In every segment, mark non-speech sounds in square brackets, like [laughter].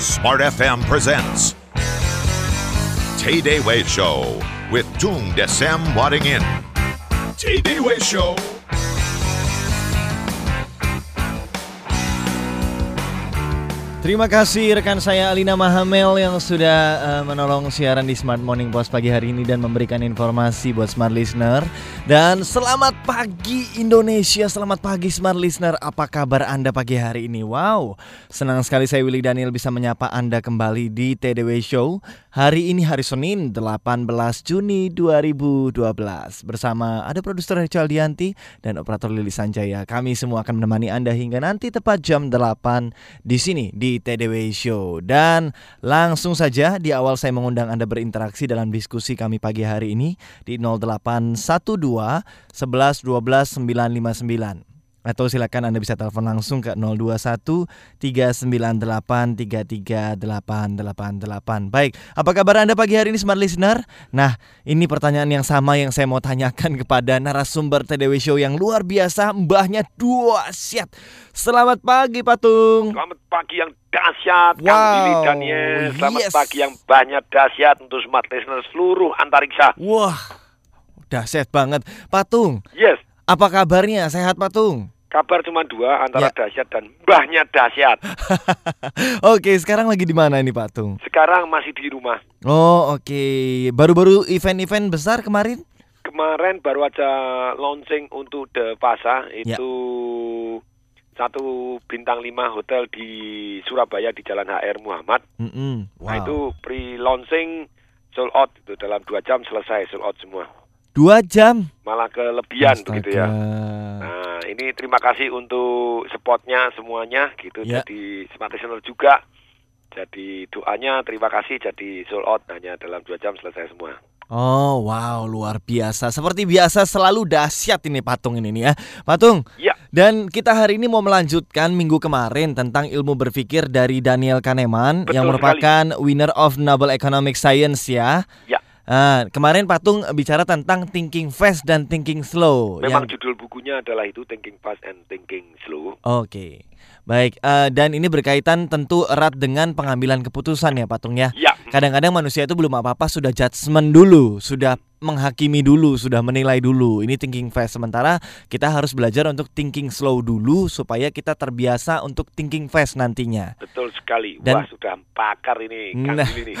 Smart FM presents Tay Day Way Show with Tung Desem Wadding In. Tay Day Way Show. Terima kasih rekan saya Alina Mahamel yang sudah uh, menolong siaran di Smart Morning Post pagi hari ini dan memberikan informasi buat smart listener. Dan selamat pagi Indonesia, selamat pagi smart listener. Apa kabar Anda pagi hari ini? Wow, senang sekali saya Willy Daniel bisa menyapa Anda kembali di TDW Show. Hari ini hari Senin 18 Juni 2012 bersama ada produser Richard Dianti dan operator Lili Sanjaya. Kami semua akan menemani Anda hingga nanti tepat jam 8 di sini di TDW Show. Dan langsung saja di awal saya mengundang Anda berinteraksi dalam diskusi kami pagi hari ini di 0812 11 12 959 atau silakan Anda bisa telepon langsung ke 021 398 33888. Baik, apa kabar Anda pagi hari ini Smart Listener? Nah, ini pertanyaan yang sama yang saya mau tanyakan kepada narasumber TDW Show yang luar biasa, mbahnya dua siat. Selamat pagi Patung. Selamat pagi yang dahsyat Wow, Kang Billy Daniel. Selamat yes. pagi yang banyak dahsyat untuk smart listener seluruh antariksa. Wah, dahsyat banget. Patung, Yes, apa kabarnya? Sehat Patung? kabar cuma dua antara Ya. dahsyat dan mbahnya dahsyat. [laughs] Oke, sekarang lagi di mana ini Patung? Sekarang masih di rumah. Oh, oke. Baru-baru event-event besar kemarin? Kemarin baru aja launching untuk The Pasa Ya. itu satu bintang lima hotel di Surabaya di Jalan HR Muhammad. Mm-mm. Nah Wow. itu pre-launching sold out itu dalam dua jam selesai sold out semua. Dua jam. Malah kelebihan begitu ya. Astaga. Nah, ini terima kasih untuk spotnya semuanya gitu. Ya. Jadi smart listener juga. Jadi doanya terima kasih jadi sold out hanya dalam dua jam selesai semua. Oh wow luar biasa Seperti biasa selalu dahsyat ini patung ini nih ya Patung Ya. Dan kita hari ini mau melanjutkan minggu kemarin Tentang ilmu berpikir dari Daniel Kahneman Betul Yang merupakan winner of Nobel Economic Science ya Ya. Ah, Kemarin Patung bicara tentang thinking fast dan thinking slow Memang yang- judul bukunya adalah itu Thinking Fast and Thinking Slow. Oke Baik. Eh, dan ini berkaitan tentu erat dengan pengambilan keputusan ya Patung ya. Ya, Kadang-kadang manusia itu belum apa-apa sudah judgement dulu, sudah menghakimi dulu, sudah menilai dulu. Ini thinking fast. Sementara kita harus belajar untuk thinking slow dulu supaya kita terbiasa untuk thinking fast nantinya. betul sekali. Dan- Wah, sudah pakar ini Kang Nah. Nih.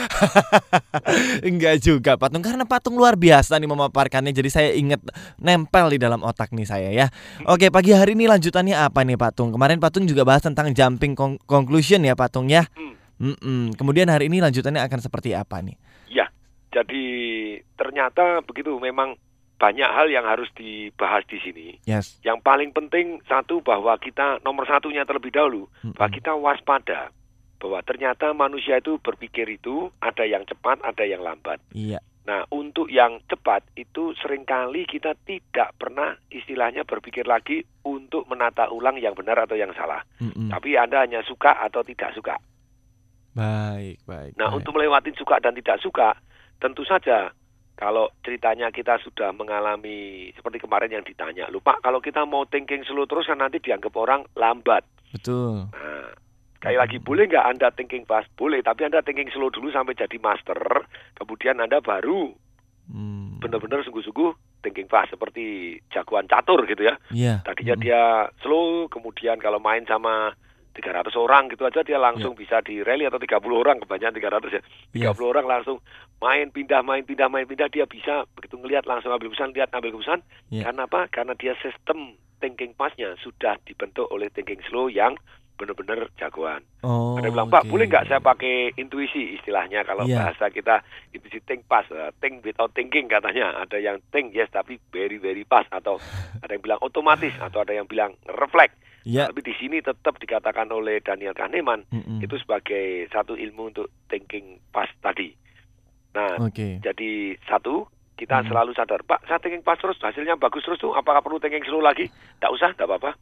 [laughs] Enggak juga Patung karena Patung luar biasa nih memaparkannya. Jadi saya ingat nempel di dalam otak nih saya ya. Oke, pagi hari ini lanjutannya apa nih Patung? Kemarin Patung juga bahas tentang jumping con- conclusion ya Patung ya. Hmm. Mm-mm. Kemudian hari ini lanjutannya akan seperti apa nih? Jadi ternyata begitu memang banyak hal yang harus dibahas di sini. Yes. Yang paling penting satu bahwa kita nomor satunya terlebih dahulu Mm-mm. bahwa kita waspada bahwa ternyata manusia itu berpikir itu ada yang cepat, ada yang lambat. Iya. Nah, untuk yang cepat itu sering kali kita tidak pernah istilahnya berpikir lagi untuk menata ulang yang benar atau yang salah. Mm-mm. Tapi Anda hanya suka atau tidak suka. Baik, baik. Nah, baik. untuk melewati suka dan tidak suka, tentu saja kalau ceritanya kita sudah mengalami seperti kemarin yang ditanya, lupa kalau kita mau thinking slow terus kan nanti dianggap orang lambat. betul. Nah, sekali lagi boleh nggak Anda thinking fast? Boleh, tapi Anda thinking slow dulu sampai jadi master, kemudian Anda baru Hmm. benar-benar sungguh-sungguh thinking fast seperti jagoan catur gitu ya. Iya. Tadinya Mm-mm. dia slow, kemudian kalau main sama 300 orang gitu aja dia langsung bisa di rally atau 30 orang kebanyakan 300 ya. 30 Iya. orang langsung main pindah main pindah main pindah dia bisa begitu ngelihat langsung ambil keputusan lihat ambil keputusan. Iya. Karena apa? Karena dia sistem thinking fast-nya sudah dibentuk oleh thinking slow yang benar-benar jagoan. Oh. Ada yang bilang, Pak, oke. boleh nggak saya pakai intuisi istilahnya kalau Iya. bahasa kita intuisi think fast, eh, think without thinking katanya. Ada yang think yes tapi very very fast atau ada yang bilang otomatis atau ada yang bilang reflect. Iya. Tapi di sini tetap dikatakan oleh Daniel Kahneman Mm-mm. itu sebagai satu ilmu untuk thinking fast tadi. Nah, Oke. jadi satu kita Hmm. selalu sadar, Pak, saya thinking fast terus, hasilnya bagus terus tuh, apakah perlu thinking slow lagi? Tidak usah, tidak apa-apa.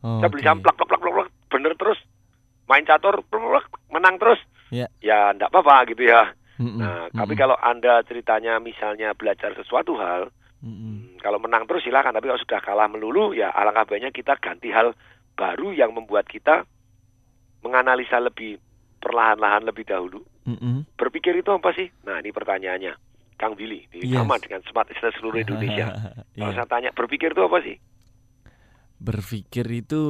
Saya beli saham plak plak plak plak plak, bener terus, main catur, plak, plak, menang terus. Ya. Ya, tidak apa-apa gitu ya. Mm-mm. Nah, tapi Mm-mm. kalau anda ceritanya misalnya belajar sesuatu hal, Mm-mm. Hmm, kalau menang terus silakan, tapi kalau sudah kalah melulu ya alangkah baiknya kita ganti hal baru yang membuat kita menganalisa lebih perlahan-lahan lebih dahulu. Mm-mm. Berpikir itu apa sih? Nah, ini pertanyaannya. Kang Billy, Yes. sama dengan smart listener seluruh Indonesia. [laughs] Kalau Iya. saya tanya, berpikir itu apa sih? Berpikir itu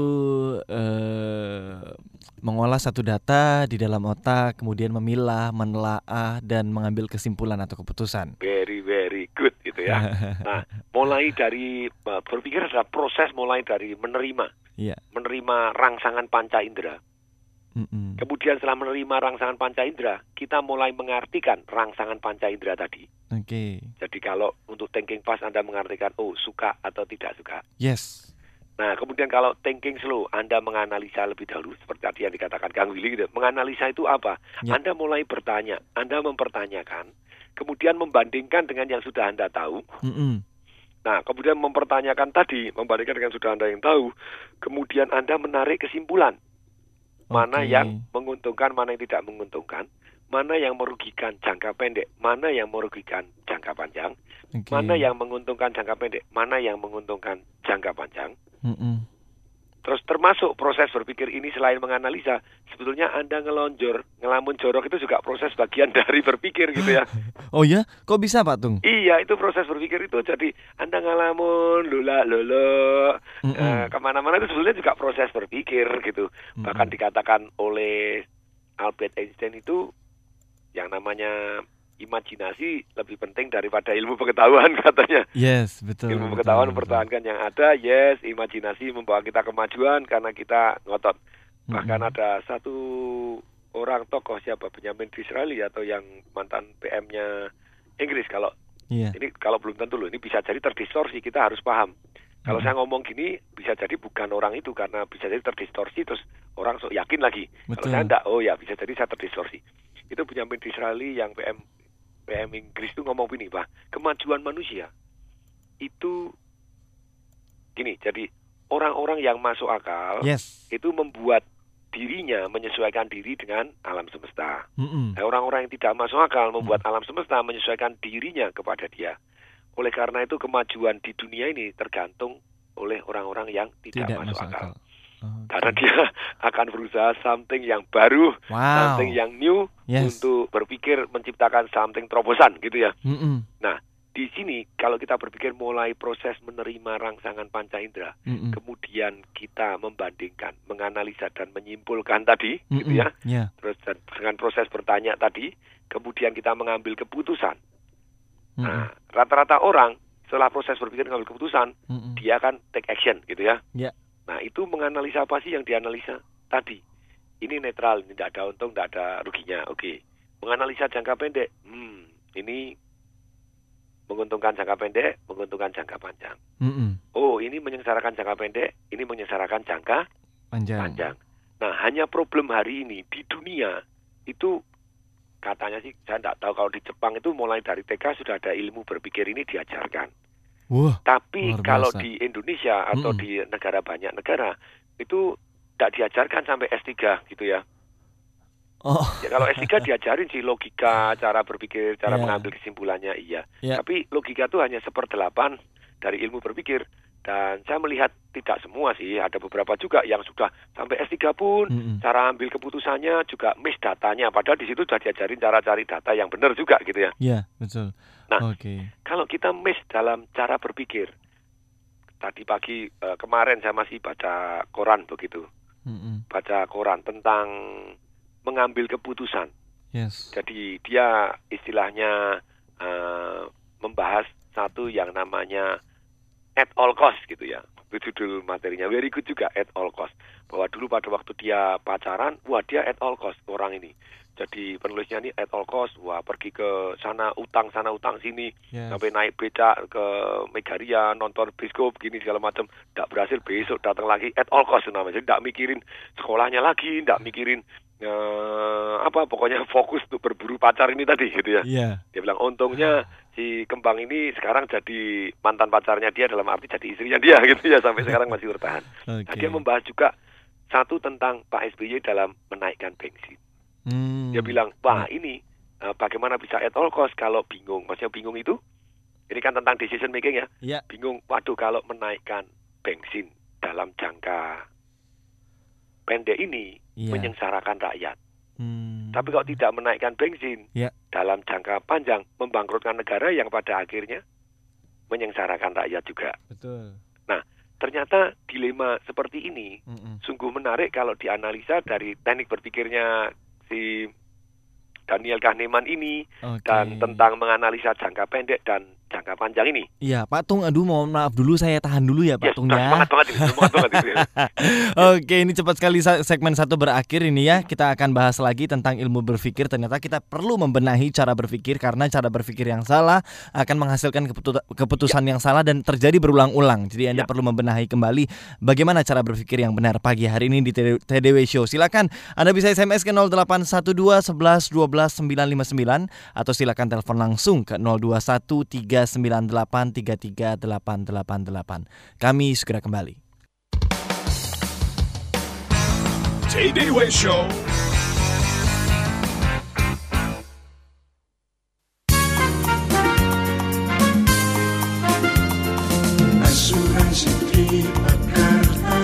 eh, mengolah satu data di dalam otak, kemudian memilah, menelaah, dan mengambil kesimpulan atau keputusan. Very, very good ya. [laughs] Nah, mulai dari uh, berpikir adalah proses mulai dari menerima, Iya. menerima rangsangan panca indera. Mm-mm. Kemudian setelah menerima rangsangan panca indera, kita mulai mengartikan rangsangan panca indera tadi. Oke. Jadi kalau untuk thinking fast Anda mengartikan oh suka atau tidak suka. Yes. Nah, kemudian kalau thinking slow, Anda menganalisa lebih dahulu seperti tadi yang dikatakan Kang Willy gitu. Menganalisa itu apa? Ya. Anda mulai bertanya, Anda mempertanyakan, kemudian membandingkan dengan yang sudah Anda tahu. Mm-mm. Nah, kemudian mempertanyakan tadi, membandingkan dengan sudah Anda yang tahu, kemudian Anda menarik kesimpulan. Mana Oke. yang menguntungkan, mana yang tidak menguntungkan, mana yang merugikan jangka pendek, mana yang merugikan jangka panjang, Oke. mana yang menguntungkan jangka pendek, mana yang menguntungkan jangka panjang. Mm-mm. Terus termasuk proses berpikir ini selain menganalisa, sebetulnya Anda ngelonjor, ngelamun jorok itu juga proses bagian [laughs] dari berpikir gitu ya. [laughs] Oh ya, kok bisa Pak Tung? iya, itu proses berpikir itu jadi Anda ngelamun, lula lolo, Mm-mm. eh, ke mana-mana itu sebetulnya juga proses berpikir gitu. Bahkan Mm-mm. dikatakan oleh Albert Einstein itu yang namanya imajinasi lebih penting daripada ilmu pengetahuan [laughs] katanya. Yes, betul. ilmu betul, pengetahuan betul. mempertahankan yang ada, yes, imajinasi membawa kita kemajuan karena kita ngotot. Bahkan Mm-mm. ada satu orang tokoh siapa Benjamin Disraeli atau yang mantan PM-nya Inggris kalau Iya. ini kalau belum tentu loh ini bisa jadi terdistorsi kita harus paham. Kalau Mm. saya ngomong gini bisa jadi bukan orang itu karena bisa jadi terdistorsi terus orang sok yakin lagi. Kalau Betul. saya enggak, oh ya bisa jadi saya terdistorsi. Itu Benjamin Disraeli yang PM PM Inggris itu ngomong begini, Pak, kemajuan manusia itu gini, jadi orang-orang yang masuk akal Yes. itu membuat dirinya menyesuaikan diri dengan alam semesta. Mm-mm. Nah, orang-orang yang tidak masuk akal membuat Hmm. alam semesta menyesuaikan dirinya kepada dia. Oleh karena itu kemajuan di dunia ini tergantung oleh orang-orang yang tidak, Tidak masuk, masuk akal. akal. Oke. Karena dia [laughs] akan berusaha something yang baru, Wow. something yang new Yes. untuk berpikir menciptakan something terobosan gitu ya. Mm-mm. Di sini kalau kita berpikir mulai proses menerima rangsangan panca indera, Mm-mm. kemudian kita membandingkan, menganalisa dan menyimpulkan tadi gitu Mm-mm. ya. Ya. Terus dan dengan proses bertanya tadi, kemudian kita mengambil keputusan. Mm-mm. Nah, rata-rata orang setelah proses berpikir mengambil keputusan, Mm-mm. dia akan take action gitu ya. Ya. Nah, itu menganalisa apa sih yang dianalisa tadi? Ini netral, ini tidak ada untung, tidak ada ruginya. Oke. Menganalisa jangka pendek. Hmm, ini menguntungkan jangka pendek, menguntungkan jangka panjang. Mm-mm. Oh, ini menyengsarakan jangka pendek, ini menyengsarakan jangka Panjang. panjang. Nah, hanya problem hari ini di dunia itu katanya sih saya tidak tahu kalau di Jepang itu mulai dari TK sudah ada ilmu berpikir ini diajarkan. Wah. Tapi kalau di Indonesia atau Mm-mm. di negara banyak negara itu tidak diajarkan sampai S3 gitu ya. Oh. Ya kalau S3 [laughs] diajarin sih logika, cara berpikir, cara Iya. mengambil kesimpulannya iya. Ya. Tapi logika itu hanya seperdelapan dari ilmu berpikir. Dan saya melihat tidak semua sih, ada beberapa juga yang sudah sampai S3 pun Mm-mm. cara ambil keputusannya juga miss datanya padahal di situ sudah diajarin cara cari data yang benar juga gitu ya Ya, betul. Nah. Oke. kalau kita miss dalam cara berpikir tadi pagi eh, kemarin saya masih baca koran begitu Mm-mm. baca koran tentang mengambil keputusan Yes. jadi dia istilahnya eh, membahas satu yang namanya at all cost gitu ya judul materinya. Very good juga at all cost. Bahwa dulu pada waktu dia pacaran wah dia at all cost orang ini. Jadi penulisnya ini at all cost wah pergi ke sana utang sana utang sini. Yes. sampai naik becak ke Megaria nonton bioskop gini segala macam. Tidak berhasil besok datang lagi at all cost namanya. Jadi tidak mikirin sekolahnya lagi tidak mikirin eh, apa pokoknya [laughs] fokus untuk berburu pacar ini tadi gitu ya Iya. dia bilang untungnya si kembang ini sekarang jadi mantan pacarnya dia dalam arti jadi istrinya dia [laughs] gitu ya sampai sekarang masih bertahan nah, dia membahas juga satu tentang Pak SBY dalam menaikkan bensin Hmm. dia bilang, wah ini eh, bagaimana bisa at all cost kalau bingung. Maksudnya bingung itu, ini kan tentang decision making ya. Iya. Bingung, waduh kalau menaikkan bensin dalam jangka pendek ini Iya. menyengsarakan rakyat. Hmm. Tapi kalau tidak menaikkan bensin Ya. dalam jangka panjang membangkrutkan negara yang pada akhirnya menyengsarakan rakyat juga. Betul. Ternyata dilema seperti ini Mm-mm. sungguh menarik kalau dianalisa dari teknik berpikirnya si Daniel Kahneman ini Oke. dan tentang menganalisa jangka pendek dan jangka panjang ini. Iya, Pak Tung, aduh mohon maaf dulu saya tahan dulu ya Pak Yes, Tung nah, ya. semangat banget ini, semangat banget ini. [laughs] Oke, ini cepat sekali segmen satu berakhir ini ya. Kita akan bahas lagi tentang ilmu berpikir. Ternyata kita perlu membenahi cara berpikir karena cara berpikir yang salah akan menghasilkan keputu- keputusan yang salah dan terjadi berulang-ulang. Jadi Anda Ya. perlu membenahi kembali bagaimana cara berpikir yang benar pagi hari ini di TD- TDW Show. Silakan Anda bisa SMS ke 0812 11 12 959 atau silakan telepon langsung ke 021 398 33888. Kami segera kembali. TDW Show. Asuransi Tripakarta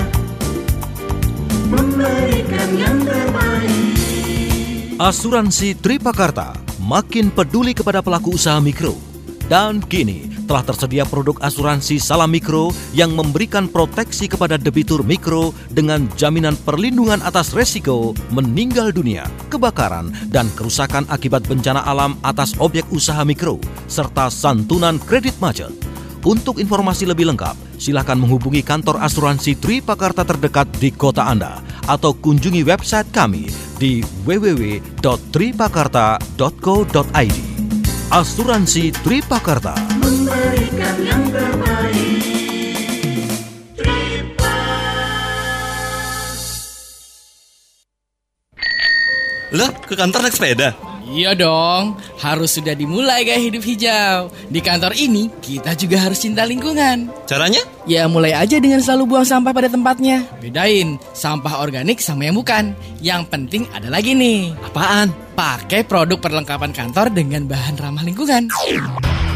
Memberikan yang terbaik Asuransi Tripakarta makin peduli kepada pelaku usaha mikro. Dan kini telah tersedia produk asuransi salam mikro yang memberikan proteksi kepada debitur mikro dengan jaminan perlindungan atas resiko meninggal dunia, kebakaran, dan kerusakan akibat bencana alam atas objek usaha mikro, serta santunan kredit macet. Untuk informasi lebih lengkap, silakan menghubungi kantor asuransi Tripakarta terdekat di kota Anda atau kunjungi website kami di www.tripakarta.co.id. Asuransi Tripakarta. Memberikan yang terbaik Lah, ke kantor naik sepeda? Iya dong, harus sudah dimulai gaya hidup hijau. Di kantor ini, kita juga harus cinta lingkungan. Caranya? Ya mulai aja dengan selalu buang sampah pada tempatnya. Bedain, sampah organik sama yang bukan. Yang penting ada lagi nih. Apaan? Pakai produk perlengkapan kantor dengan bahan ramah lingkungan.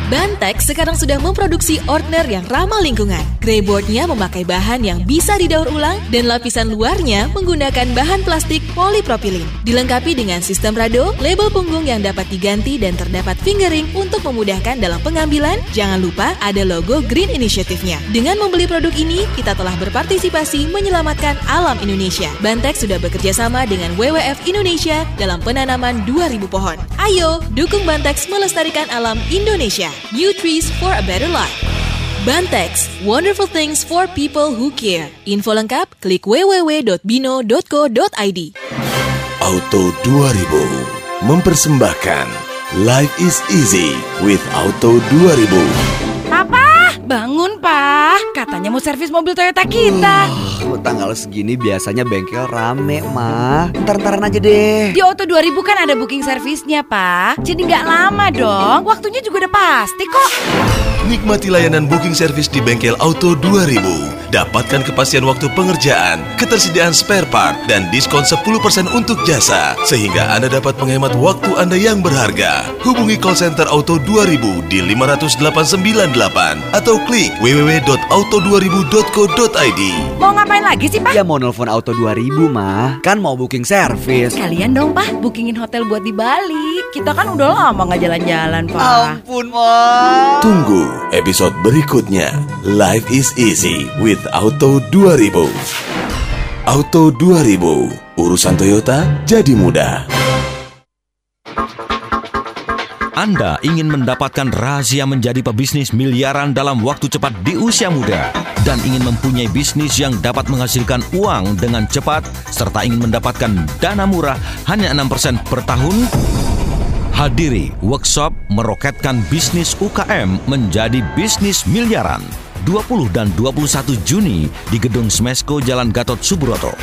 Bantex sekarang sudah memproduksi ordner yang ramah lingkungan. Greyboardnya memakai bahan yang bisa didaur ulang dan lapisan luarnya menggunakan bahan plastik polipropilin. Dilengkapi dengan sistem rado, label punggung yang dapat diganti dan terdapat fingering untuk memudahkan dalam pengambilan. Jangan lupa ada logo Green Initiative-nya. Dengan membeli produk ini, kita telah berpartisipasi menyelamatkan alam Indonesia. Bantex sudah bekerja sama dengan WWF Indonesia dalam penanaman 2000 pohon. Ayo, dukung Bantex melestarikan alam Indonesia. New trees for a better life. Bantex, wonderful things for people who care. Info lengkap, klik www.bino.co.id. Auto 2000 mempersembahkan Life is easy with Auto 2000. Papa, bangun pak. Katanya mau servis mobil Toyota kita. Oh, tanggal segini biasanya bengkel rame, mah. Ntar-ntaran aja deh. Di Auto 2000 kan ada booking servisnya pak. Jadi nggak lama dong. Waktunya juga udah pasti kok. Nikmati layanan booking service di bengkel Auto 2000. Dapatkan kepastian waktu pengerjaan, ketersediaan spare part, dan diskon 10% untuk jasa. Sehingga Anda dapat menghemat waktu Anda yang berharga. Hubungi call center Auto 2000 di 50898 atau klik www.auto2000.co.id. Mau ngapain lagi sih pak? Ya mau nelfon Auto 2000, mah. Kan mau booking service. Kalian dong pak, bookingin hotel buat di Bali. Kita kan udah lama nggak jalan-jalan pak. Ampun, mah. Tunggu episode berikutnya. Life is easy with Auto 2000. Auto 2000, urusan Toyota jadi mudah. Anda ingin mendapatkan rahasia menjadi pebisnis miliaran dalam waktu cepat di usia muda dan ingin mempunyai bisnis yang dapat menghasilkan uang dengan cepat serta ingin mendapatkan dana murah hanya 6% per tahun? Hadiri workshop meroketkan bisnis UKM menjadi bisnis miliaran 20 dan 21 Juni di Gedung Smesko Jalan Gatot Subroto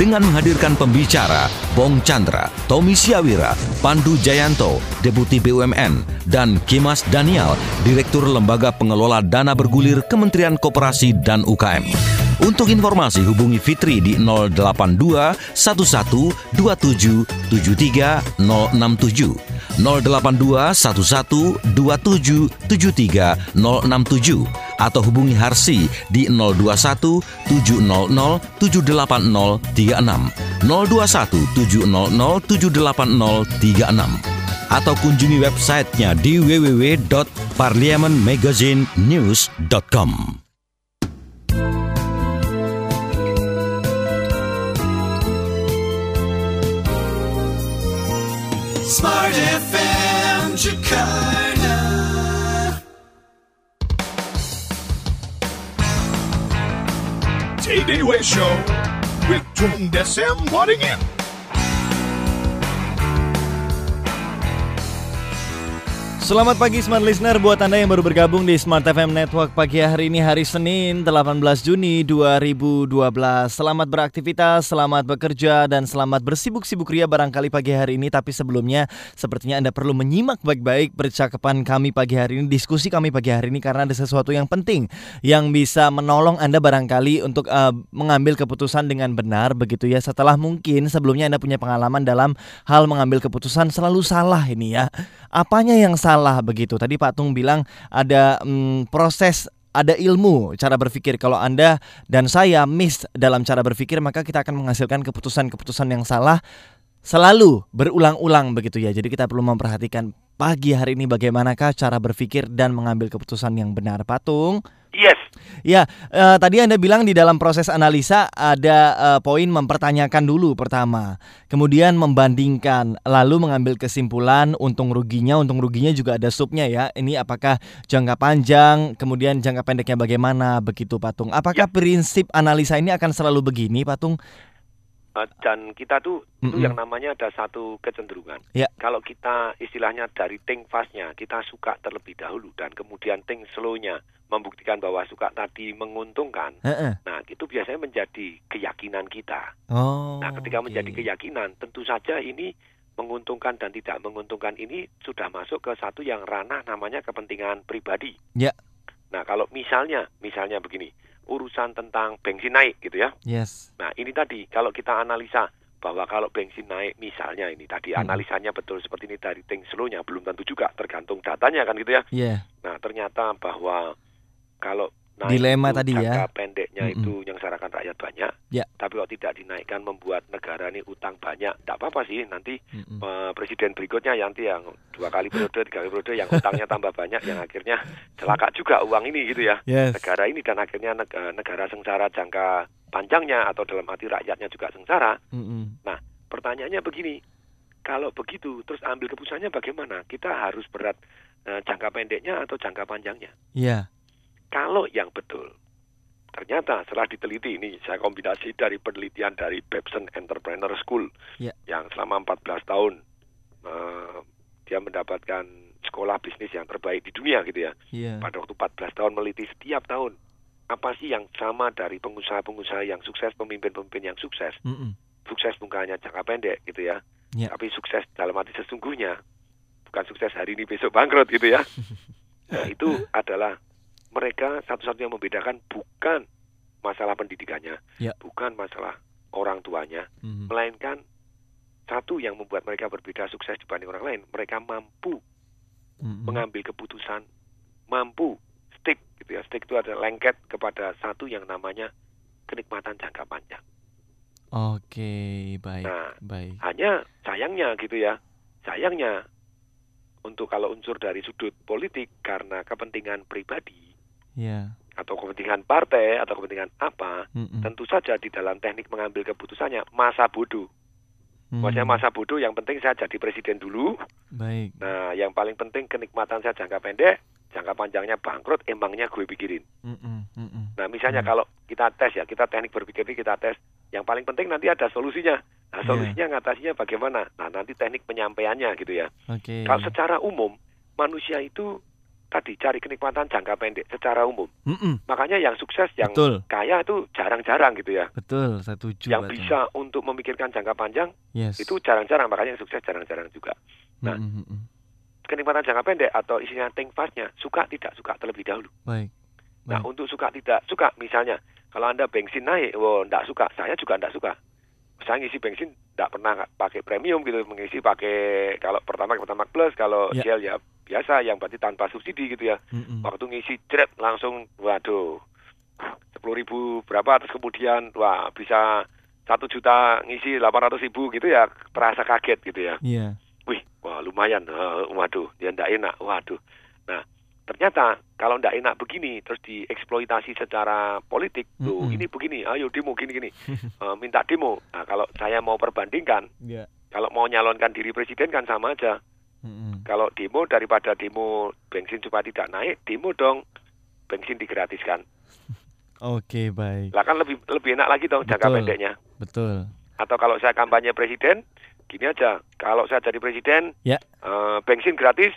dengan menghadirkan pembicara Bong Chandra, Tommy Siawira, Pandu Jayanto, Deputi BUMN, dan Kimas Daniel, Direktur Lembaga Pengelola Dana Bergulir Kementerian Koperasi dan UKM. Untuk informasi hubungi Fitri di 082 11 27 73 067 082 11 27 73 067 atau hubungi Harsi di 021 700 780 36 021 700 78036 atau kunjungi websitenya di www.parliamenmagazinenews.com. Smart FM Jakarta. Way Show with Tung Desem Waddingin. Selamat pagi Smart Listener buat Anda yang baru bergabung di Smart FM Network pagi hari ini hari Senin 18 Juni 2012. Selamat beraktivitas, selamat bekerja dan selamat bersibuk-sibuk ria barangkali pagi hari ini tapi sebelumnya sepertinya Anda perlu menyimak baik-baik percakapan kami pagi hari ini, diskusi kami pagi hari ini karena ada sesuatu yang penting yang bisa menolong Anda barangkali untuk uh, mengambil keputusan dengan benar begitu ya setelah mungkin sebelumnya Anda punya pengalaman dalam hal mengambil keputusan selalu salah ini ya. Apanya yang salah salah begitu. Tadi Pak Tung bilang ada mm, proses ada ilmu cara berpikir. Kalau Anda dan saya miss dalam cara berpikir, maka kita akan menghasilkan keputusan-keputusan yang salah selalu berulang-ulang begitu ya. Jadi kita perlu memperhatikan pagi hari ini bagaimanakah cara berpikir dan mengambil keputusan yang benar. Patung. Yes. Ya, uh, tadi Anda bilang di dalam proses analisa ada uh, poin mempertanyakan dulu pertama, kemudian membandingkan, lalu mengambil kesimpulan untung ruginya, untung ruginya juga ada subnya ya. Ini apakah jangka panjang, kemudian jangka pendeknya bagaimana begitu Patung? Apakah ya. prinsip analisa ini akan selalu begini Patung? Uh, dan kita tuh mm -mm. itu yang namanya ada satu kecenderungan. Yeah. Kalau kita istilahnya dari think fast-nya kita suka terlebih dahulu dan kemudian think slow-nya membuktikan bahwa suka tadi menguntungkan. Uh -uh. Nah, itu biasanya menjadi keyakinan kita. Oh, nah, ketika okay. menjadi keyakinan, tentu saja ini menguntungkan dan tidak menguntungkan ini sudah masuk ke satu yang ranah namanya kepentingan pribadi. Ya. Yeah. Nah, kalau misalnya, misalnya begini, urusan tentang bensin naik gitu ya. Yes. Nah, ini tadi kalau kita analisa bahwa kalau bensin naik misalnya ini tadi hmm. analisanya betul seperti ini dari think slow-nya belum tentu juga tergantung datanya kan gitu ya. Yeah. Nah, ternyata bahwa kalau naik dilema itu, tadi jangka ya pendeknya Mm-mm. itu yang sarakan rakyat banyak Ya. tapi kalau tidak dinaikkan membuat negara ini utang banyak tidak apa-apa sih nanti Mm-mm. eh, presiden berikutnya nanti yang dua kali periode tiga kali periode yang utangnya tambah banyak yang akhirnya celaka juga uang ini gitu ya Yes. negara ini dan akhirnya neg- eh, negara sengsara jangka panjangnya atau dalam hati rakyatnya juga sengsara Mm-mm. Nah, pertanyaannya begini, kalau begitu terus ambil keputusannya bagaimana? Kita harus berat eh, jangka pendeknya atau jangka panjangnya? Iya. Kalau yang betul, ternyata setelah diteliti ini saya kombinasi dari penelitian dari Babson Entrepreneur School Ya. yang selama 14 tahun eh, dia mendapatkan sekolah bisnis yang terbaik di dunia gitu ya. Iya. Pada waktu 14 tahun meliti setiap tahun apa sih yang sama dari pengusaha-pengusaha yang sukses, pemimpin-pemimpin yang sukses? Mm-mm. Sukses bukan hanya jangka pendek gitu ya, Ya. tapi sukses dalam arti sesungguhnya, bukan sukses hari ini besok bangkrut gitu ya. [laughs] Nah, itu adalah mereka satu-satunya membedakan bukan masalah pendidikannya, Ya. bukan masalah orang tuanya, Mhm. melainkan satu yang membuat mereka berbeda sukses dibanding orang lain, mereka mampu Mm-mm. mengambil keputusan, mampu stick gitu ya. Stick itu adalah lengket kepada satu yang namanya kenikmatan jangka panjang. Oke, baik, Nah, baik. Hanya sayangnya gitu ya. Sayangnya untuk kalau unsur dari sudut politik karena kepentingan pribadi Ya. atau kepentingan partai atau kepentingan apa, Mm-mm. tentu saja di dalam teknik mengambil keputusannya masa bodoh. Hmm. Maksudnya masa bodoh yang penting saya jadi presiden dulu. Baik. Nah, yang paling penting kenikmatan saya jangka pendek, jangka panjangnya bangkrut, emangnya gue pikirin. Mm-mm, mm-mm. Nah, misalnya Hmm. kalau kita tes ya, kita teknik berpikir ini kita tes. Yang paling penting nanti ada solusinya. Nah, Iya. solusinya ngatasinya bagaimana? Nah, nanti teknik penyampaiannya gitu ya. Oke. Kalau secara umum, manusia itu tadi cari kenikmatan jangka pendek secara umum. Mm-mm. Makanya yang sukses, yang Betul. kaya itu jarang-jarang gitu ya. Betul, saya setuju. yang bisa untuk memikirkan jangka panjang Yes. itu jarang-jarang, makanya yang sukses jarang-jarang juga. Nah, Mm-mm, mm-mm. kenikmatan jangka pendek atau isinya think fast-nya, suka tidak suka terlebih dahulu. Baik. Nah, Baik. untuk suka tidak suka, misalnya kalau Anda bensin naik, wow, tidak suka, saya juga tidak suka. Saya ngisi bensin tidak pernah pakai premium gitu, mengisi pakai kalau pertama pertama plus, kalau Ya. Shell ya biasa, yang berarti tanpa subsidi gitu ya. Mm-mm. Waktu ngisi jret langsung, waduh, sepuluh ribu berapa, terus kemudian wah bisa satu juta ngisi 800 ribu gitu ya terasa kaget gitu ya. Iya. Wih, wah lumayan. Eh, waduh, dia ndak enak. Waduh. Nah, ternyata kalau ndak enak begini terus dieksploitasi secara politik, tuh Mm-mm. ini begini, ayo demo gini-gini, [laughs] Eh, minta demo. Nah, kalau saya mau perbandingkan, Iya. kalau mau nyalonkan diri presiden kan sama aja. Kalau demo daripada demo bensin supaya tidak naik, demo dong bensin digratiskan. [laughs] Oke, baik. Lah kan lebih lebih enak lagi dong jangka pendeknya. Betul. Atau kalau saya kampanye presiden, gini aja, kalau saya jadi presiden, Ya. eh, bensin gratis,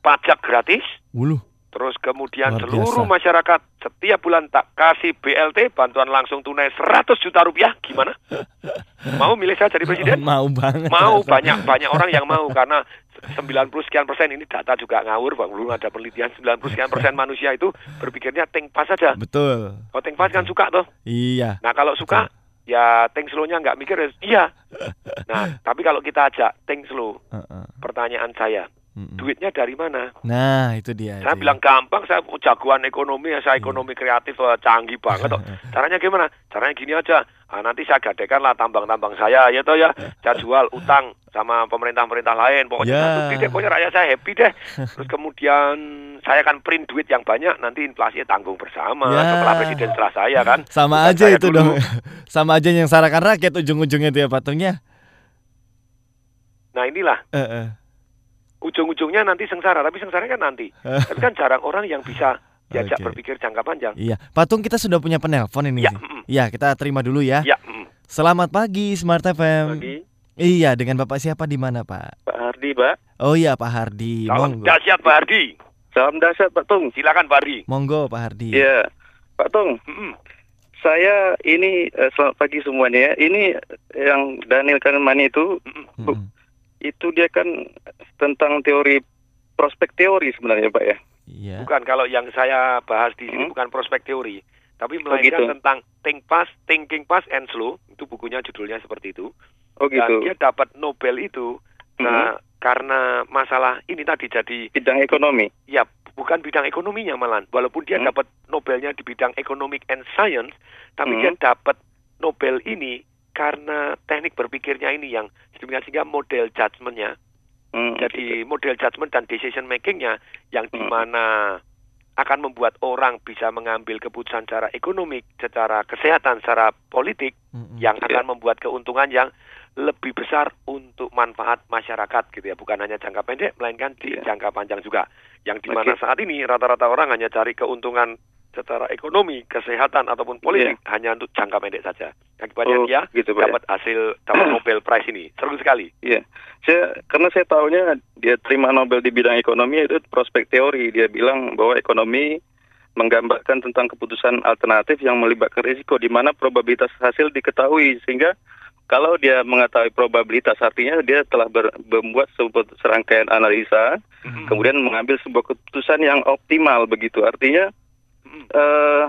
pajak gratis, Wuluh. terus kemudian Luar seluruh biasa. masyarakat setiap bulan tak kasih BLT bantuan langsung tunai 100 juta rupiah, gimana? [laughs] Mau milih saya jadi presiden? Mau banget. Mau banyak banyak orang yang mau karena 90 sekian persen ini data juga ngawur bang belum ada penelitian 90 sekian persen [laughs] manusia itu berpikirnya tank pas saja Betul. kalau tank pas kan suka tuh Iya. nah kalau suka ya tank slow-nya nggak mikir ya iya [laughs] nah tapi kalau kita ajak tank slow Heeh. pertanyaan saya Mm-mm. duitnya dari mana Nah, itu dia. saya itu bilang gampang saya jagoan ekonomi ya saya ekonomi kreatif wah, canggih banget toh [laughs] caranya gimana caranya gini aja ah, nanti saya gadekan lah tambang-tambang saya ya toh ya saya jual utang sama pemerintah-pemerintah lain pokoknya Ya. satu deh pokoknya rakyat saya happy deh terus kemudian saya akan print duit yang banyak nanti inflasinya tanggung bersama Ya. setelah presiden setelah saya kan [laughs] Sama Bukan aja itu dulu. dong. [laughs] Sama aja yang sarakan rakyat ujung-ujungnya itu ya patungnya. nah inilah Eh, eh. Ujung-ujungnya nanti sengsara tapi sengsara kan nanti [laughs] tapi kan jarang orang yang bisa diajak Oke. berpikir jangka panjang Iya, Patung kita sudah punya penelpon ini. Ya, sih. mm. Iya, kita terima dulu ya. ya mm. Selamat pagi Smart FM. Pagi. Iya, dengan Bapak siapa di mana, Pak? Pak Hardi, Pak. Oh iya, Pak Hardi. salam Monggo. dahsyat Pak Hardi Salam dahsyat, Pak Tung. silakan Pak Hardi Monggo, Pak Hardi. Iya, Pak Tung. Mm-mm. Saya ini eh, selamat pagi semuanya ya. Ini yang Daniel Kahneman itu Mm-mm. Itu dia kan tentang teori prospek teori sebenarnya, Pak ya. Iya. Bukan kalau yang saya bahas di sini Hmm? bukan prospek teori, tapi Oh, melainkan gitu. tentang think fast, thinking fast and slow. Itu bukunya judulnya seperti itu. Oh Dan gitu. dia dapat Nobel itu nah, karena masalah ini tadi jadi Bidang ekonomi. ya bukan bidang ekonominya malah. Walaupun dia Hmm. dapat Nobelnya di bidang economic and science, tapi Hmm. dia dapat Nobel ini karena teknik berpikirnya ini yang sehingga model judgementnya Hmm, jadi model judgment dan decision makingnya yang Hmm. di mana akan membuat orang bisa mengambil keputusan secara ekonomik, secara kesehatan, secara politik Mm-mm. yang Iya. akan membuat keuntungan yang lebih besar untuk manfaat masyarakat gitu ya, bukan hanya jangka pendek melainkan di Iya. jangka panjang juga. Yang di mana Oke. saat ini rata-rata orang hanya cari keuntungan secara ekonomi, kesehatan ataupun politik hanya untuk jangka pendek saja. Akibatnya Iya. Oh, dia gitu, Pak. ya. dapat hasil dapat Nobel Prize ini. Seru sekali. Iya. Saya karena saya tahunya dia terima Nobel di bidang ekonomi itu prospek teori. Dia bilang bahwa ekonomi menggambarkan tentang keputusan alternatif yang melibatkan risiko di mana probabilitas hasil diketahui sehingga kalau dia mengetahui probabilitas artinya dia telah ber- membuat sebuah serangkaian analisa kemudian mengambil sebuah keputusan yang optimal begitu artinya eh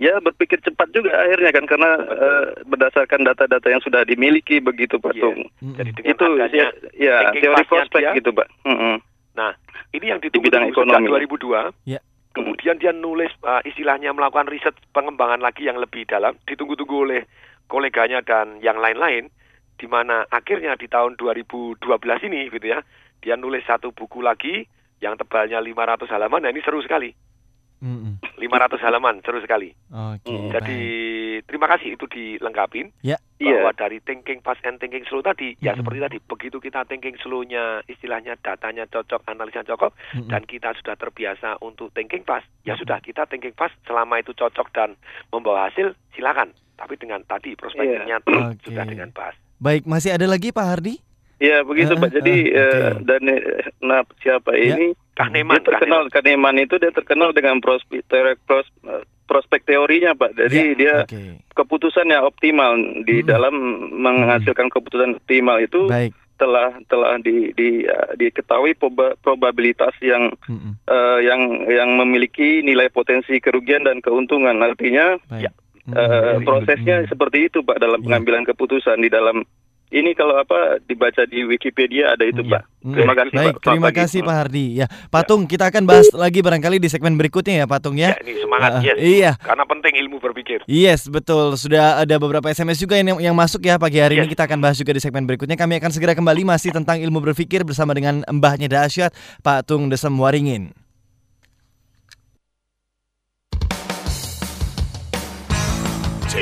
ya berpikir cepat juga akhirnya kan karena eh, berdasarkan data-data yang sudah dimiliki begitu Pak Iya. Tung. Mm-mm. Jadi dengan Itu adanya ya, ya teori prospek dia, gitu Pak. Mm-mm. Nah, ini yang Di ditunggu bidang sejak ekonomi. 2002. Ya. Kemudian dia nulis uh, istilahnya melakukan riset pengembangan lagi yang lebih dalam, ditunggu-tunggu oleh koleganya dan yang lain-lain, di mana akhirnya di tahun 2012 ini gitu ya, dia nulis satu buku lagi yang tebalnya 500 halaman. Nah ini seru sekali, Mm-mm. 500 halaman seru sekali. Oke. Jadi baik. terima kasih itu dilengkapin Ya. bahwa Iya. dari thinking fast and thinking slow tadi ya Mm-mm. seperti tadi begitu kita thinking slow-nya istilahnya datanya cocok analisa cocok Mm-mm. dan kita sudah terbiasa untuk thinking fast ya sudah kita thinking fast selama itu cocok dan membawa hasil silakan tapi dengan tadi prospeknya [coughs] Oke. sudah dengan pas Baik, masih ada lagi Pak Hardi? Ya begitu Pak. Jadi ah, eh, oke. dan eh, nah siapa Ya. ini? Kahneman Dia terkenal Kahneman itu dia terkenal dengan prospek teori pros- eh, prospek teorinya Pak. Jadi Ya, dia Oke. keputusan yang optimal di Mm-mm. dalam menghasilkan keputusan optimal itu Baik. telah telah di, di uh, diketahui proba- probabilitas yang Mm-mm. uh, yang yang memiliki nilai potensi kerugian dan keuntungan. Artinya Baik. uh, Mm-mm. prosesnya seperti itu Pak dalam Iya. pengambilan keputusan di dalam ini kalau apa dibaca di Wikipedia ada itu, Pak. Terima kasih, Baik, Pak. terima pagi. kasih Pak Hardi. Ya, Patung kita akan bahas lagi barangkali di segmen berikutnya ya, Patung ya. Ini semangat, Ah, yes. Iya. Karena penting ilmu berpikir. Yes, betul. Sudah ada beberapa SMS juga yang yang masuk ya pagi hari ini kita akan bahas juga di segmen berikutnya. Kami akan segera kembali masih tentang ilmu berpikir bersama dengan mbahnya dahsyat Pak Tung Desem Waringin.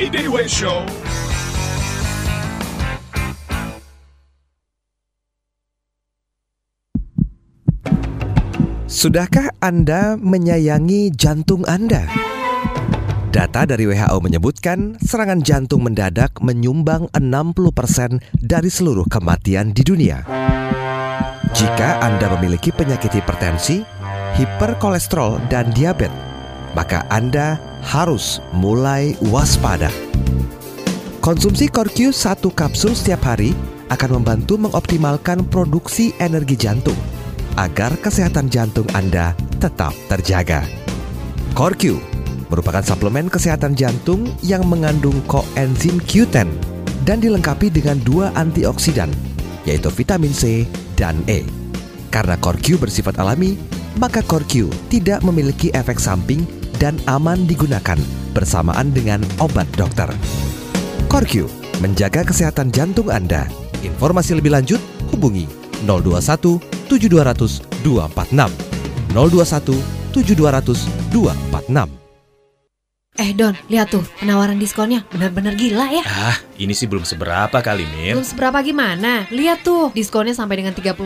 Day Show. Sudahkah Anda menyayangi jantung Anda? Data dari WHO menyebutkan serangan jantung mendadak menyumbang 60% dari seluruh kematian di dunia. Jika Anda memiliki penyakit hipertensi, hiperkolesterol, dan diabetes, maka Anda harus mulai waspada. Konsumsi Corq satu kapsul setiap hari akan membantu mengoptimalkan produksi energi jantung agar kesehatan jantung Anda tetap terjaga. Corq merupakan suplemen kesehatan jantung yang mengandung koenzim Q10 dan dilengkapi dengan dua antioksidan, yaitu vitamin C dan E. Karena Corq bersifat alami, maka Corq tidak memiliki efek samping dan aman digunakan bersamaan dengan obat dokter. Corq menjaga kesehatan jantung Anda. Informasi lebih lanjut hubungi 021 7200 246 021 7200 246 Eh Don, lihat tuh penawaran diskonnya benar-benar gila ya. Ah, ini sih belum seberapa kali, Mir. Belum seberapa gimana? Lihat tuh, diskonnya sampai dengan 35%.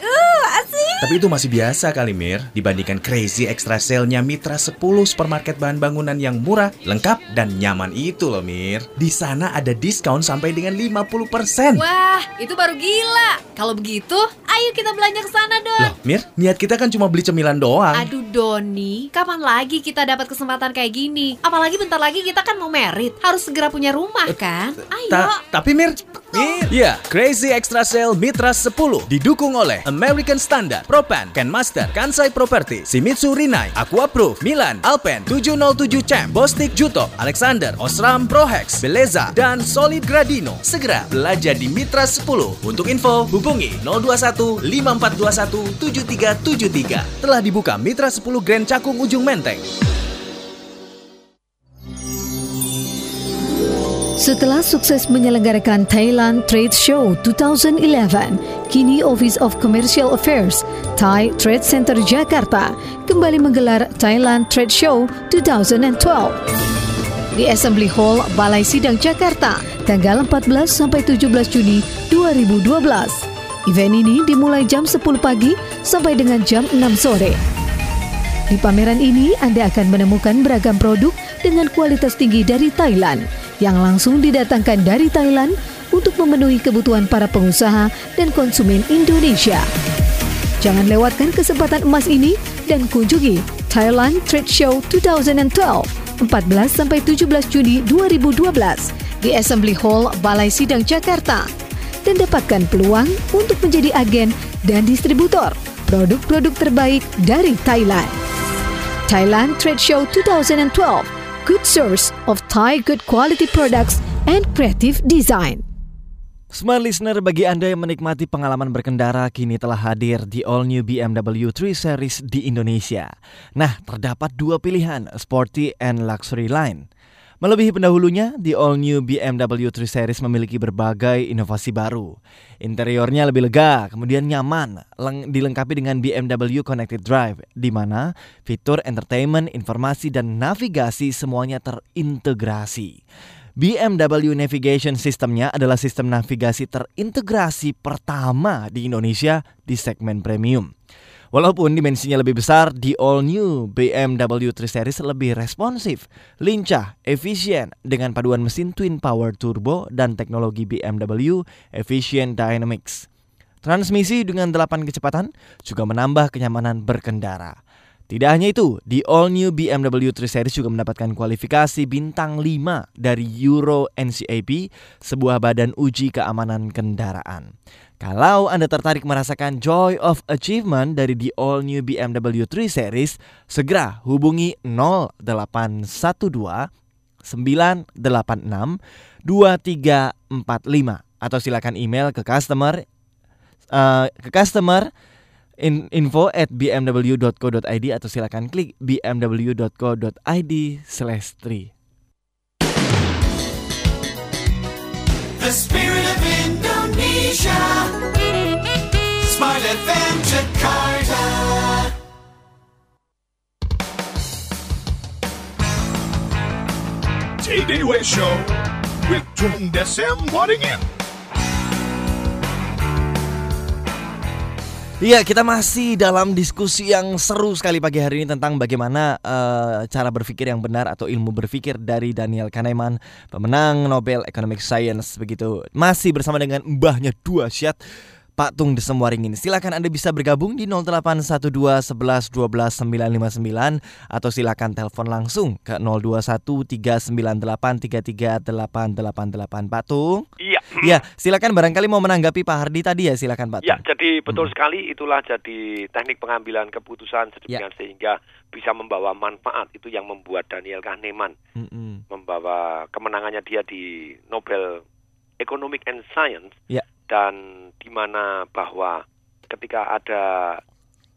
Uh, asik. Tapi itu masih biasa kali, Mir. Dibandingkan crazy extra sale-nya Mitra 10 supermarket bahan bangunan yang murah, lengkap, dan nyaman itu loh, Mir. Di sana ada diskon sampai dengan 50%. Wah, itu baru gila. Kalau begitu, ayo kita belanja ke sana, Don. Loh, Mir, niat kita kan cuma beli cemilan doang. Aduh Doni, kapan lagi kita dapat kesempatan kayak gini? Apalagi bentar lagi kita kan mau merit, harus segera punya rumah kan? Ayo. Ta- tapi Mir, Mir. Ya, Crazy Extra Sale Mitra 10 didukung oleh American Standard, Propan, Kenmaster, Kansai Property, Shimizu Rinai, Aquaproof, Milan, Alpen, 707 Champ, Bostik Juto, Alexander, Osram Prohex, Beleza, dan Solid Gradino. Segera belanja di Mitra 10. Untuk info, hubungi 021 5421 7373. Telah dibuka Mitra 10 Grand Cakung Ujung Menteng. Setelah sukses menyelenggarakan Thailand Trade Show 2011, kini Office of Commercial Affairs Thai Trade Center Jakarta kembali menggelar Thailand Trade Show 2012 di Assembly Hall Balai Sidang Jakarta tanggal 14 sampai 17 Juni 2012. Event ini dimulai jam 10 pagi sampai dengan jam 6 sore. Di pameran ini Anda akan menemukan beragam produk dengan kualitas tinggi dari Thailand yang langsung didatangkan dari Thailand untuk memenuhi kebutuhan para pengusaha dan konsumen Indonesia. Jangan lewatkan kesempatan emas ini dan kunjungi Thailand Trade Show 2012 14 sampai 17 Juni 2012 di Assembly Hall Balai Sidang Jakarta dan dapatkan peluang untuk menjadi agen dan distributor produk-produk terbaik dari Thailand. Thailand Trade Show 2012 good source of Thai good quality products and creative design. Smart listener bagi Anda yang menikmati pengalaman berkendara kini telah hadir di all new BMW 3 Series di Indonesia. Nah, terdapat dua pilihan, Sporty and Luxury Line. Melebihi pendahulunya, di all new BMW 3 Series memiliki berbagai inovasi baru. Interiornya lebih lega, kemudian nyaman, leng- dilengkapi dengan BMW Connected Drive, di mana fitur entertainment, informasi, dan navigasi semuanya terintegrasi. BMW Navigation Systemnya adalah sistem navigasi terintegrasi pertama di Indonesia di segmen premium. Walaupun dimensinya lebih besar, di all new BMW 3 Series lebih responsif, lincah, efisien dengan paduan mesin twin power turbo dan teknologi BMW Efficient Dynamics. Transmisi dengan 8 kecepatan juga menambah kenyamanan berkendara. Tidak hanya itu, di all new BMW 3 Series juga mendapatkan kualifikasi bintang 5 dari Euro NCAP, sebuah badan uji keamanan kendaraan. Kalau Anda tertarik merasakan joy of achievement dari the all new BMW 3 Series, segera hubungi 0812 986 2345 atau silakan email ke customer eh, ke customer in, info at bmw.co.id atau silakan klik bmw.co.id slash 3. The spirit of Indonesia. Smart FM Jakarta. TDW Show with Tung Desem Waddingin. Iya, kita masih dalam diskusi yang seru sekali pagi hari ini tentang bagaimana eh, cara berpikir yang benar atau ilmu berpikir dari Daniel Kahneman, pemenang Nobel Economic Science begitu. Masih bersama dengan mbahnya dua syat Pak Tung Desem Waringin. Silakan Anda bisa bergabung di 0812 11 12 959 atau silakan telepon langsung ke 021 398 33888 Pak Tung. Iya. Ya, silakan barangkali mau menanggapi Pak Hardi tadi ya, silakan Pak Ya, Tung. jadi betul sekali itulah jadi teknik pengambilan keputusan sedemikian sehingga bisa membawa manfaat itu yang membuat Daniel Kahneman Mm-mm. membawa kemenangannya dia di Nobel Economic and Science Ya. dan di mana bahwa ketika ada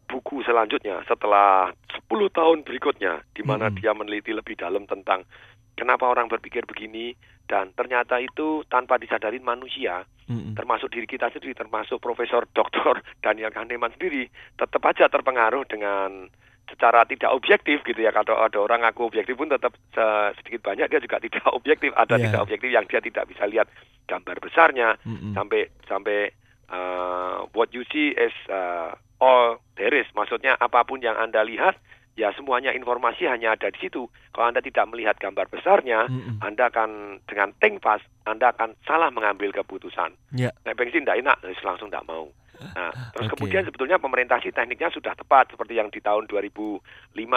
buku selanjutnya setelah 10 tahun berikutnya di mana dia meneliti lebih dalam tentang kenapa orang berpikir begini dan ternyata itu tanpa disadarin manusia termasuk diri kita sendiri termasuk Profesor [laughs] Dr. Daniel Kahneman sendiri tetap aja terpengaruh dengan secara tidak objektif gitu ya kalau ada orang ngaku objektif pun tetap se- sedikit banyak dia juga tidak [laughs] objektif ada Iya. tidak objektif yang dia tidak bisa lihat gambar besarnya Mm-mm. sampai sampai uh, what you see is uh, all there is maksudnya apa pun yang anda lihat ya semuanya informasi hanya ada di situ kalau anda tidak melihat gambar besarnya anda akan dengan think fast anda akan salah mengambil keputusan Ya. naik bensin tidak enak terus langsung tidak mau Nah, terus Oke. kemudian sebetulnya pemerintah sih tekniknya sudah tepat seperti yang di tahun 2005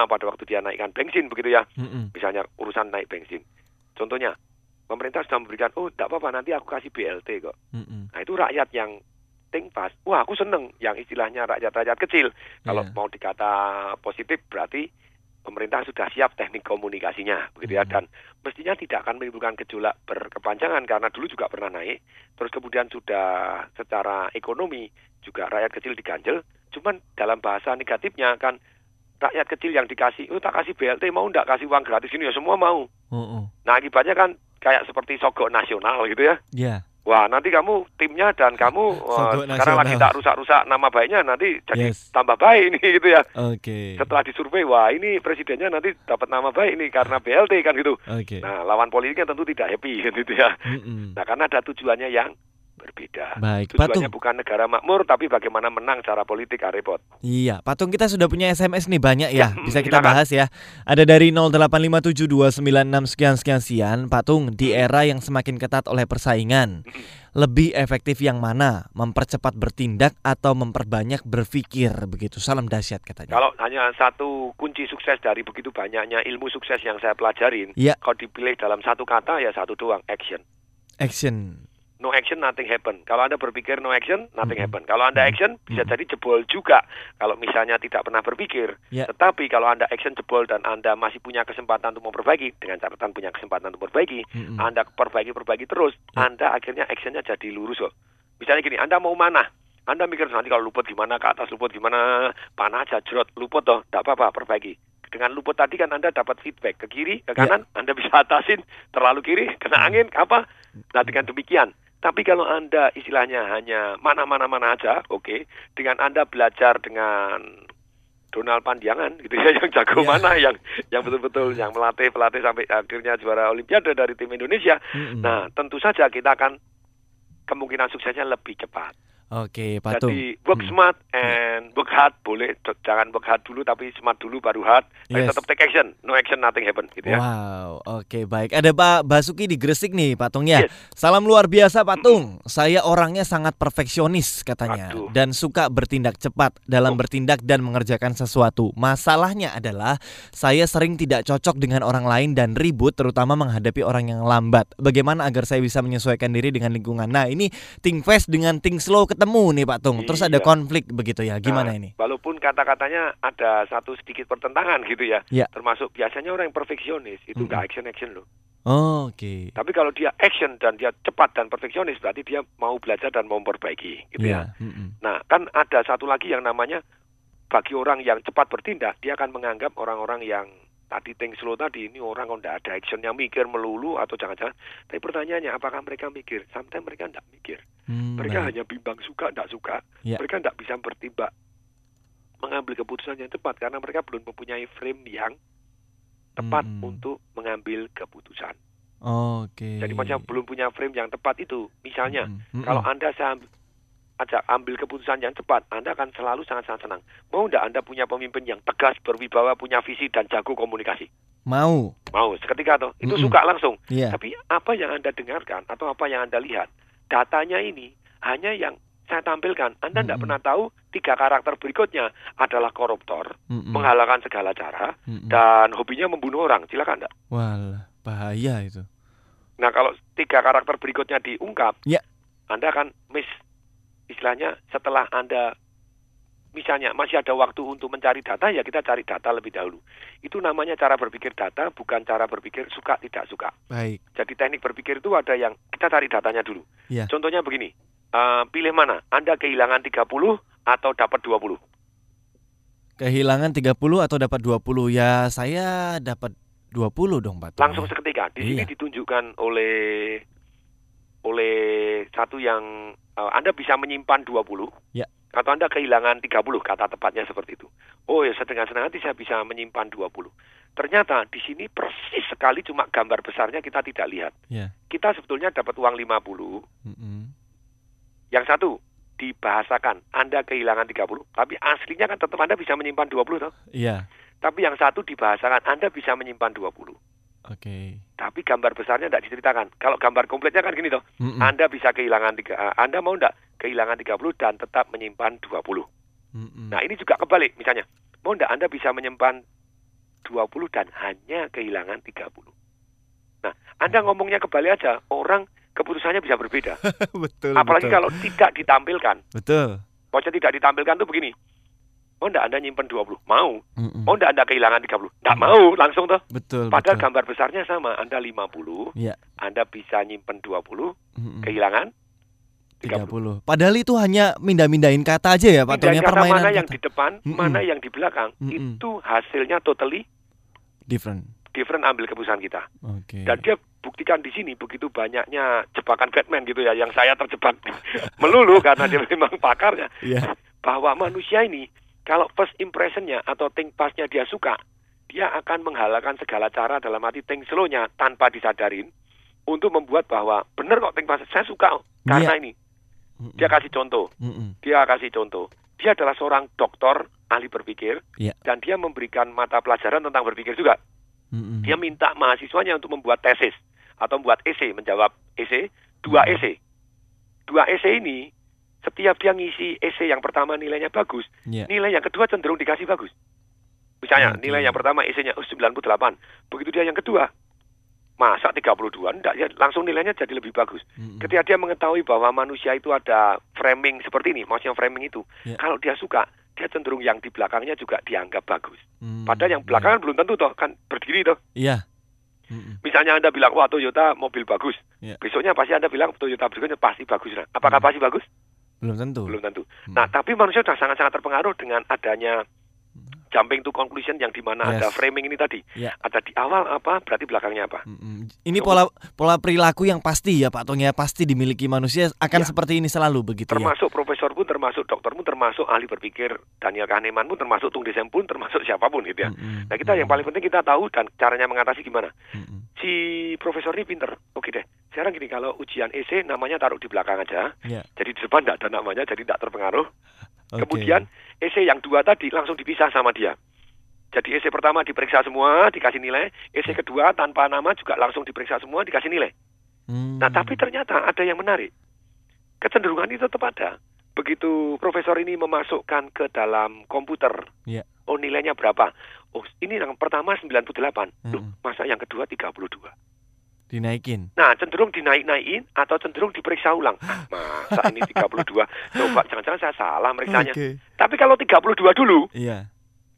pada waktu dia naikkan bensin begitu ya. Mm-mm. Misalnya urusan naik bensin. Contohnya, pemerintah sudah memberikan, oh tidak apa-apa nanti aku kasih BLT kok. Mm-mm. Nah itu rakyat yang think fast. Wah aku seneng yang istilahnya rakyat-rakyat kecil. Kalau Iya. mau dikata positif berarti pemerintah sudah siap teknik komunikasinya begitu ya dan mestinya tidak akan menimbulkan gejolak berkepanjangan karena dulu juga pernah naik terus kemudian sudah secara ekonomi juga rakyat kecil diganjel cuman dalam bahasa negatifnya kan rakyat kecil yang dikasih oh tak kasih BLT mau ndak kasih uang gratis ini ya semua mau Mm-mm. nah akibatnya kan kayak seperti sogok nasional gitu ya Ya. Wah, nanti kamu timnya dan kamu [laughs] Sogok sekarang lagi tak rusak-rusak nama baiknya nanti jadi Yes. tambah baik ini gitu ya. Oke. Setelah disurvei, wah ini presidennya nanti dapat nama baik ini karena BLT kan gitu. Oke. Nah, lawan politiknya tentu tidak happy [laughs] gitu ya. Mm-mm. Nah, karena ada tujuannya yang berbeda. Baik, Tujuannya Tung. bukan negara makmur tapi bagaimana menang secara politik ah, repot. Iya, Patung kita sudah punya SMS nih banyak ya. Bisa kita silakan. bahas ya. Ada dari 0857296 sekian sekian sekian. Patung di era yang semakin ketat oleh persaingan, lebih efektif yang mana? Mempercepat bertindak atau memperbanyak berpikir begitu. Salam dahsyat katanya. Kalau hanya satu kunci sukses dari begitu banyaknya ilmu sukses yang saya pelajarin, Iya. kalau dipilih dalam satu kata ya satu doang, action. Action. No action nothing happen. Kalau Anda berpikir no action nothing happen. Kalau Anda action bisa jadi jebol juga. Kalau misalnya tidak pernah berpikir. Ya. Tetapi kalau Anda action jebol dan Anda masih punya kesempatan untuk memperbaiki dengan catatan punya kesempatan untuk memperbaiki, Mm-mm. Anda perbaiki perbaiki terus, Anda akhirnya actionnya jadi lurus kok. Misalnya gini, Anda mau mana? Anda mikir nanti kalau luput gimana, ke atas luput gimana, panah aja jerot, luput toh, tidak apa-apa, perbaiki. Dengan luput tadi kan Anda dapat feedback ke kiri, ke kanan, Anda bisa atasin, terlalu kiri, kena angin, apa? Nah dengan demikian, tapi kalau Anda istilahnya hanya mana-mana-mana aja, oke. Dengan Anda belajar dengan Donald Pandiangan gitu ya [laughs] yang jago mana yang yang betul-betul yang melatih pelatih sampai akhirnya juara olimpiade dari tim Indonesia. Nah, tentu saja kita akan kemungkinan suksesnya lebih cepat. Oke, Patung. Jadi work smart and work hard boleh jangan work hard dulu tapi smart dulu baru hard. Tapi Yes. tetap take action, no action nothing happen gitu ya. Wow, oke baik. Ada Pak Basuki di Gresik nih, Patungnya. Salam luar biasa, Patung. Saya orangnya sangat perfeksionis katanya dan suka bertindak cepat dalam bertindak dan mengerjakan sesuatu. Masalahnya adalah saya sering tidak cocok dengan orang lain dan ribut terutama menghadapi orang yang lambat. Bagaimana agar saya bisa menyesuaikan diri dengan lingkungan? Nah, ini think fast dengan think slow ketemu nih, Pak Tung. Terus ada Iya. konflik begitu ya. Gimana Nah, ini? Walaupun kata-katanya ada satu sedikit pertentangan gitu ya. Ya. Termasuk biasanya orang yang perfeksionis itu nggak action action loh. Oh, Oke. Tapi kalau dia action dan dia cepat dan perfeksionis berarti dia mau belajar dan mau memperbaiki gitu ya. Iya. mm-mm. Nah, kan ada satu lagi yang namanya bagi orang yang cepat bertindak, dia akan menganggap orang-orang yang tadi think slow tadi ini orang kok nggak ada action yang mikir melulu atau jangan-jangan. Tapi pertanyaannya apakah mereka mikir? Sometimes mereka nggak mikir. Hmm, mereka baik. hanya bimbang suka nggak suka. Ya. Mereka nggak bisa bertindak mengambil keputusan yang tepat karena mereka belum mempunyai frame yang tepat Mm-mm. untuk mengambil keputusan. Oke. Jadi macam belum punya frame yang tepat itu. Misalnya, Mm-mm. kalau Anda saya ajak ambil keputusan yang cepat, Anda akan selalu sangat-sangat senang. Mau tidak Anda punya pemimpin yang tegas, berwibawa, punya visi dan jago komunikasi? Mau. Mau, seketika tuh. Itu Mm-mm. suka langsung. Iya. Tapi apa yang Anda dengarkan atau apa yang Anda lihat, datanya ini hanya yang saya tampilkan. Anda tidak pernah tahu tiga karakter berikutnya adalah koruptor, Mm-mm. menghalalkan segala cara, Mm-mm. dan hobinya membunuh orang. Silakan enggak? Wah, bahaya itu. Nah, kalau tiga karakter berikutnya diungkap, Ya. Anda akan miss istilahnya setelah Anda misalnya masih ada waktu untuk mencari data ya kita cari data lebih dahulu. Itu namanya cara berpikir data bukan cara berpikir suka tidak suka. Baik. Jadi teknik berpikir itu ada yang kita cari datanya dulu. Ya. Contohnya begini, eh, pilih mana? Anda kehilangan 30 atau dapat 20? Kehilangan 30 atau dapat 20? Ya, saya dapat 20 dong, Pak. Langsung seketika. Di sini Iya. ditunjukkan oleh oleh satu yang eh, Anda bisa menyimpan 20 Ya. atau Anda kehilangan 30 kata tepatnya seperti itu. Oh ya dengan senang hati saya bisa menyimpan 20. Ternyata di sini persis sekali cuma gambar besarnya kita tidak lihat. Ya. Kita sebetulnya dapat uang 50. Mm-mm. Yang satu dibahasakan Anda kehilangan 30, tapi aslinya kan tetap Anda bisa menyimpan 20 toh. Iya. Tapi yang satu dibahasakan Anda bisa menyimpan 20. Oke. Tapi gambar besarnya tidak diceritakan. Kalau gambar kompletnya kan gini toh. Mm-mm. Anda bisa kehilangan tiga, eh, Anda mau enggak kehilangan 30 dan tetap menyimpan 20. Mm-mm. Nah, ini juga kebalik misalnya. Mau enggak Anda bisa menyimpan 20 dan hanya kehilangan 30. Nah, Anda ngomongnya kebalik aja, orang keputusannya bisa berbeda. [laughs] betul. Apalagi betul. kalau tidak ditampilkan. Betul. Maksudnya tidak ditampilkan tuh begini. Mau enggak Anda nyimpen 20? Mau. Mm-mm. Mau enggak Anda kehilangan 30? Enggak mau, langsung tuh. Betul. Padahal betul. gambar besarnya sama. Anda 50, Iya. Anda bisa nyimpen 20, Mm-mm. kehilangan 30. Padahal itu hanya mindah-mindahin kata aja ya, Pak Tony. Permainan mana yang kata. di depan, Mm-mm. mana yang di belakang, Mm-mm. itu hasilnya totally different. different ambil keputusan kita. Oke. Dan dia buktikan di sini begitu banyaknya jebakan Batman gitu ya, yang saya terjebak [laughs] melulu karena dia memang pakarnya. Iya. Bahwa manusia ini kalau first impressionnya atau think fastnya dia suka, dia akan menghalalkan segala cara dalam arti think slow-nya tanpa disadarin untuk membuat bahwa benar kok think fast saya suka karena Iya. ini. Dia kasih contoh. Dia kasih contoh. Dia adalah seorang dokter ahli berpikir Iya. dan dia memberikan mata pelajaran tentang berpikir juga. Dia minta mahasiswanya untuk membuat tesis atau membuat esai, menjawab esai, dua esai. Dua esai ini setiap dia ngisi esai yang pertama nilainya bagus, Iya. nilai yang kedua cenderung dikasih bagus. Misalnya Oke. nilai yang pertama esainya oh, 98, begitu dia yang kedua masa 32 enggak ya langsung nilainya jadi lebih bagus. Ketika dia mengetahui bahwa manusia itu ada framing seperti ini, maksudnya framing itu. Ya. Kalau dia suka, dia cenderung yang di belakangnya juga dianggap bagus. Hmm, Padahal yang belakangan belum tentu toh, kan berdiri toh. Iya. Misalnya Anda bilang, wah Toyota mobil bagus. Ya. Besoknya pasti Anda bilang Toyota berikutnya pasti bagus. Nah, apakah Hmm. pasti bagus? Belum tentu. Belum tentu. Nah, tapi manusia sudah sangat-sangat terpengaruh dengan adanya jumping to conclusion yang di mana. Yes. ada framing ini tadi. Ya. Ada di awal apa, berarti belakangnya apa. Ini pola pola perilaku yang pasti ya Pak Tony ya pasti dimiliki manusia akan seperti ini selalu begitu ya. Termasuk profesor pun, termasuk dokter pun, termasuk ahli berpikir Daniel Kahneman pun, termasuk Tung Desem pun, termasuk siapa pun gitu ya. Nah kita yang paling penting kita tahu dan caranya mengatasi gimana. Si profesor ini pinter. Oke deh. Sekarang gini kalau ujian EC namanya taruh di belakang aja. Ya. Jadi di depan tidak ada namanya, jadi tidak terpengaruh. Oke. Kemudian EC yang dua tadi langsung dipisah sama dia. Jadi EC pertama diperiksa semua, dikasih nilai. EC kedua tanpa nama juga langsung diperiksa semua, dikasih nilai. Hmm. Nah, tapi ternyata ada yang menarik. Kecenderungan itu tetap ada. Begitu profesor ini memasukkan ke dalam komputer, Ya. oh nilainya berapa? Oh, ini yang pertama 98. Loh, Hmm. masa yang kedua 32. Dinaikin. Nah, cenderung dinaik-naikin atau cenderung diperiksa ulang. Ah, masa ini 32? Coba jangan-jangan saya salah meriksanya. Oke. Tapi kalau 32 dulu, Iya.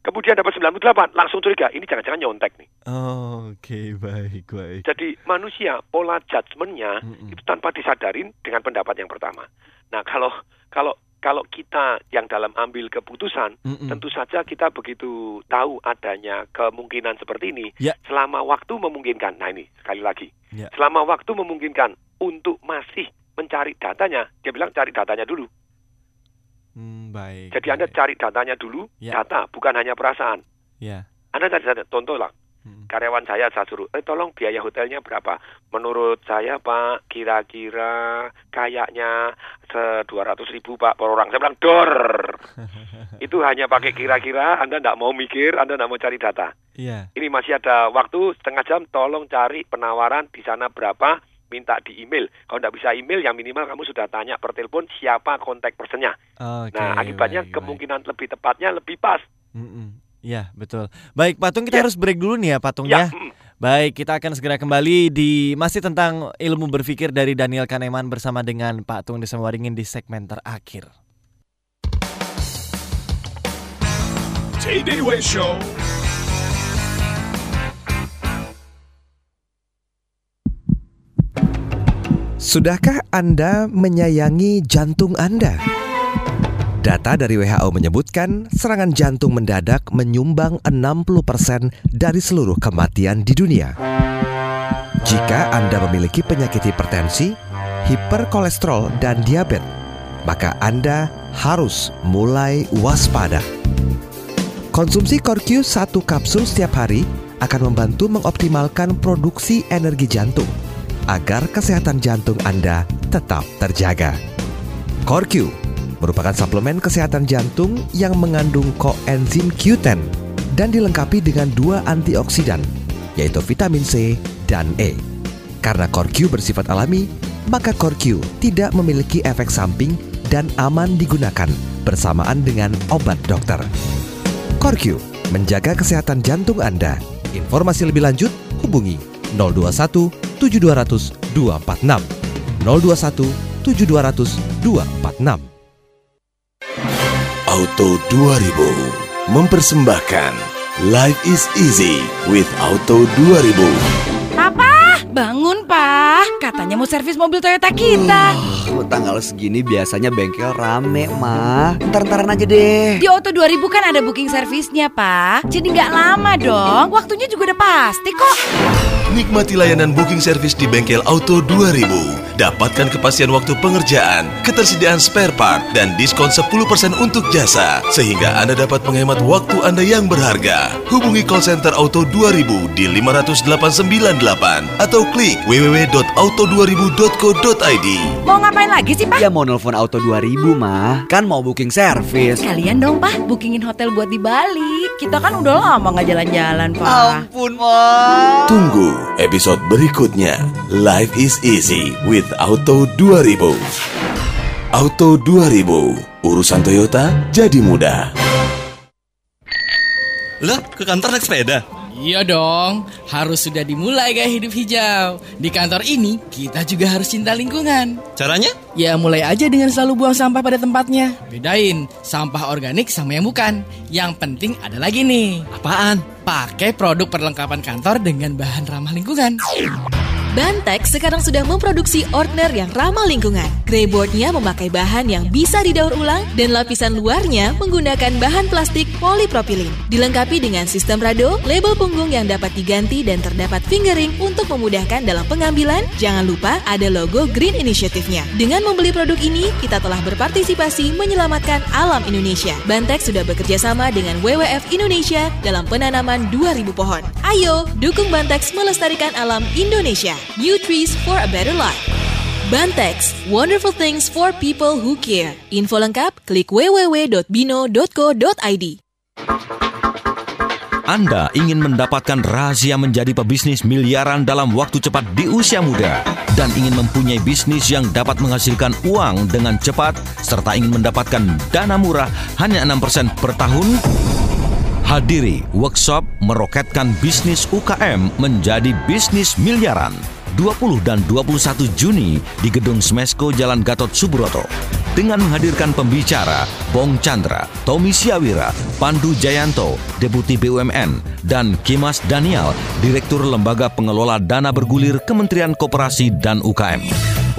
kemudian dapat 98, langsung curiga, ini jangan-jangan nyontek nih. Oh, Oke, baik, baik. Jadi manusia pola judgementnya itu tanpa disadarin dengan pendapat yang pertama. Nah kalau kalau kalau kita yang dalam ambil keputusan, Mm-mm. tentu saja kita begitu tahu adanya kemungkinan seperti ini. Ya. Selama waktu memungkinkan, nah ini sekali lagi, Ya. selama waktu memungkinkan untuk masih mencari datanya, dia bilang cari datanya dulu. Hmm, baik. Jadi anda cari datanya dulu, Ya. data bukan hanya perasaan. Ya. Anda cari data, contoh lah, karyawan saya saya suruh, eh tolong biaya hotelnya berapa? Menurut saya Pak, kira-kira kayaknya se 200 ribu Pak per orang. Saya bilang dor. [laughs] Itu hanya pakai kira-kira, Anda tidak mau mikir, Anda tidak mau cari data. Iya. Ini masih ada waktu setengah jam, tolong cari penawaran di sana berapa, minta di email. Kalau tidak bisa email, yang minimal kamu sudah tanya per telepon siapa kontak personnya. Oke. nah, akibatnya baik, baik. kemungkinan lebih tepatnya lebih pas. Mm-mm. Iya, betul. Baik, Patung kita harus break dulu nih ya, Patung ya. Ya. Baik, kita akan segera kembali di masih tentang ilmu berpikir dari Daniel Kahneman bersama dengan Pak Tung Desemwaringin di segmen terakhir. Show. Sudahkah Anda menyayangi jantung Anda? Data dari WHO menyebutkan serangan jantung mendadak menyumbang 60% dari seluruh kematian di dunia. Jika Anda memiliki penyakit hipertensi, hiperkolesterol, dan diabetes, maka Anda harus mulai waspada. Konsumsi Corq 1 kapsul setiap hari akan membantu mengoptimalkan produksi energi jantung agar kesehatan jantung Anda tetap terjaga. Corq merupakan suplemen kesehatan jantung yang mengandung koenzim Q10 dan dilengkapi dengan dua antioksidan, yaitu vitamin C dan E. Karena Corq bersifat alami, maka Corq tidak memiliki efek samping dan aman digunakan bersamaan dengan obat dokter. Corq menjaga kesehatan jantung Anda. Informasi lebih lanjut hubungi 021 7200 246 021 7200 246 Auto 2000 mempersembahkan Life is easy with Auto 2000. Papa, bangun pak. Katanya mau servis mobil Toyota kita. Oh, tanggal segini biasanya bengkel rame, mah. Ntar-ntaran aja deh. Di Auto 2000 kan ada booking servisnya pak. Jadi nggak lama dong. Waktunya juga udah pasti kok. Nikmati layanan booking service di bengkel Auto 2000. Dapatkan kepastian waktu pengerjaan, ketersediaan spare part, dan diskon 10% untuk jasa. Sehingga Anda dapat menghemat waktu Anda yang berharga. Hubungi call center Auto 2000 di 50898 atau klik www.auto2000.co.id. Mau ngapain lagi sih pak? Ya mau nelfon Auto 2000, mah. Kan mau booking service. Kalian dong pak, bookingin hotel buat di Bali. Kita kan udah lama nggak jalan-jalan pak. Ampun, mah. Tunggu episode berikutnya. Life is easy with Auto 2000. Auto 2000, urusan Toyota jadi mudah. Lah, ke kantor naik sepeda? Iya dong, harus sudah dimulai gaya hidup hijau. Di kantor ini, kita juga harus cinta lingkungan. Caranya? Ya mulai aja dengan selalu buang sampah pada tempatnya. Bedain, sampah organik sama yang bukan. Yang penting ada lagi nih. Apaan? Pakai produk perlengkapan kantor dengan bahan ramah lingkungan. Bantex sekarang sudah memproduksi ordner yang ramah lingkungan. Greyboardnya memakai bahan yang bisa didaur ulang dan lapisan luarnya menggunakan bahan plastik polipropilin. Dilengkapi dengan sistem rado, label punggung yang dapat diganti dan terdapat fingering untuk memudahkan dalam pengambilan. Jangan lupa ada logo Green Initiative-nya. Dengan membeli produk ini, kita telah berpartisipasi menyelamatkan alam Indonesia. Bantex sudah bekerja sama dengan WWF Indonesia dalam penanaman 2000 pohon. Ayo, dukung Bantex melestarikan alam Indonesia. New trees for a better life. Bantex, wonderful things for people who care. Info lengkap klik www.bino.co.id. Anda ingin mendapatkan rahasia menjadi pebisnis miliaran dalam waktu cepat di usia muda dan ingin mempunyai bisnis yang dapat menghasilkan uang dengan cepat serta ingin mendapatkan dana murah hanya 6% per tahun? Hadiri workshop meroketkan bisnis UKM menjadi bisnis miliaran 20 dan 21 Juni di Gedung Smesco Jalan Gatot Subroto. dengan menghadirkan pembicara Bong Chandra, Tommy Siawira, Pandu Jayanto, Deputi BUMN, dan Kimas Daniel, Direktur Lembaga Pengelola Dana Bergulir Kementerian Koperasi dan UKM.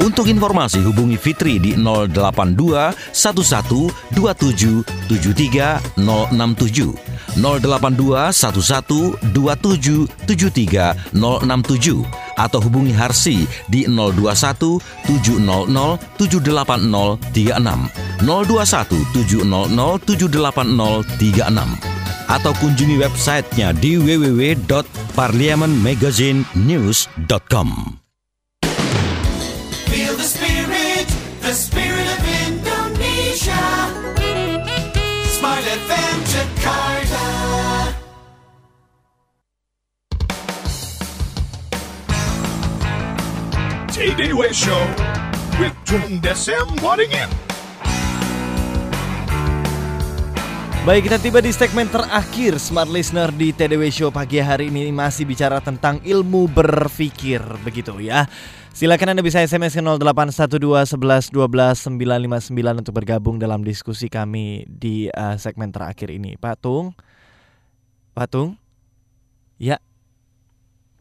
Untuk informasi hubungi Fitri di 082 11 27 73 067 082 11 27 73 067 atau hubungi Harsi di 021 700 780 36 021 700 780 36 atau kunjungi websitenya di www.parliamenmagazinenews.com. TDW Show with Tung Desem Waddingin. Baik, kita tiba di segmen terakhir Smart Listener di TDW Show pagi hari ini masih bicara tentang ilmu berpikir begitu ya. Silakan Anda bisa SMS ke 0812 11 12 959 untuk bergabung dalam diskusi kami di uh, segmen terakhir ini. Pak Tung. Pak Tung. Ya.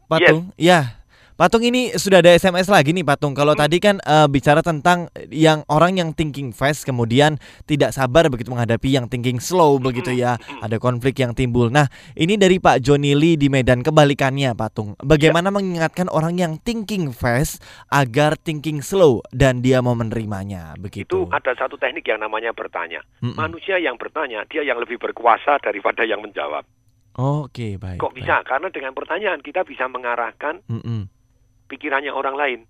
Pak Yes. Tung. Ya. Patung ini sudah ada SMS lagi nih Patung. Kalau tadi kan eh, bicara tentang yang orang yang thinking fast kemudian tidak sabar begitu menghadapi yang thinking slow begitu ya. Ada konflik yang timbul. Nah, ini dari Pak Joni Lee di Medan kebalikannya Patung. Bagaimana mengingatkan orang yang thinking fast agar thinking slow dan dia mau menerimanya begitu. Itu ada satu teknik yang namanya bertanya. Mm-mm. Manusia yang bertanya, dia yang lebih berkuasa daripada yang menjawab. Oke, baik. Kok bisa? Karena dengan pertanyaan kita bisa mengarahkan Mm-mm. Pikirannya orang lain.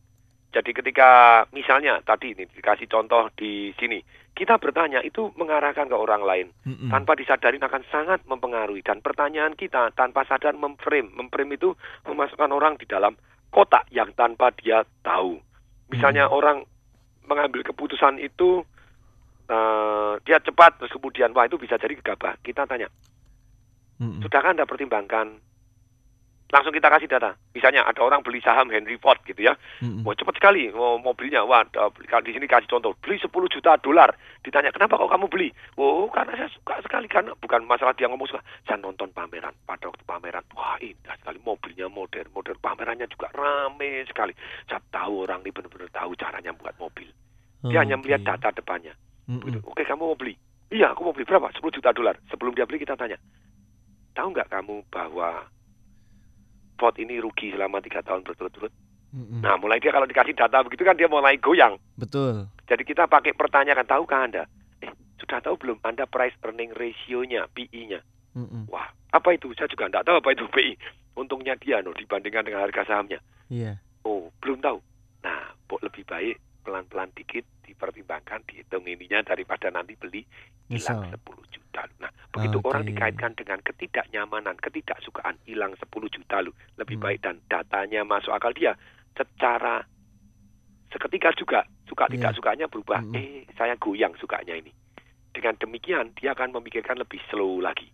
Jadi ketika misalnya tadi ini dikasih contoh di sini, kita bertanya itu mengarahkan ke orang lain Mm-mm. tanpa disadari akan sangat mempengaruhi dan pertanyaan kita tanpa sadar memframe, memframe itu memasukkan orang di dalam kotak yang tanpa dia tahu. Misalnya orang mengambil keputusan itu eh, dia cepat terus kemudian wah itu bisa jadi gegabah. Kita tanya, sudahkah anda pertimbangkan? Langsung kita kasih data. Misalnya ada orang beli saham Henry Ford gitu ya. Wah cepat sekali oh, mobilnya. Wah di sini kasih contoh beli 10 juta dolar. Ditanya kenapa kok kamu beli? Oh karena saya suka sekali karena bukan masalah dia ngomong suka. Saya nonton pameran pada waktu pameran. Wah indah sekali mobilnya modern, modern pamerannya juga rame sekali. Saya tahu orang ini benar-benar tahu caranya buat mobil. Dia hanya melihat data depannya. Begitu. Oke kamu mau beli? Iya aku mau beli berapa? 10 juta dolar. Sebelum dia beli kita tanya. Tahu nggak kamu bahwa Ford ini rugi selama tiga tahun berturut-turut? Nah, mulai dia kalau dikasih data begitu kan dia mulai goyang. Betul. Jadi kita pakai pertanyaan, tahukah Anda? Eh, sudah tahu belum Anda price earning ratio-nya, PE-nya? Mm-mm. Wah, apa itu? Saya juga tidak tahu apa itu PI. Untungnya dia no, dibandingkan dengan harga sahamnya. Iya. Oh, belum tahu. Nah, lebih baik pelan-pelan dikit dipertimbangkan, dihitung ininya daripada nanti beli hilang Misal. 10 juta. Nah, begitu Oke. orang dikaitkan dengan ketidaknyamanan, ketidaksukaan hilang 10 juta lu, lebih baik dan datanya masuk akal dia secara seketika juga suka tidak sukanya berubah. Eh, saya goyang sukanya ini. Dengan demikian dia akan memikirkan lebih slow lagi.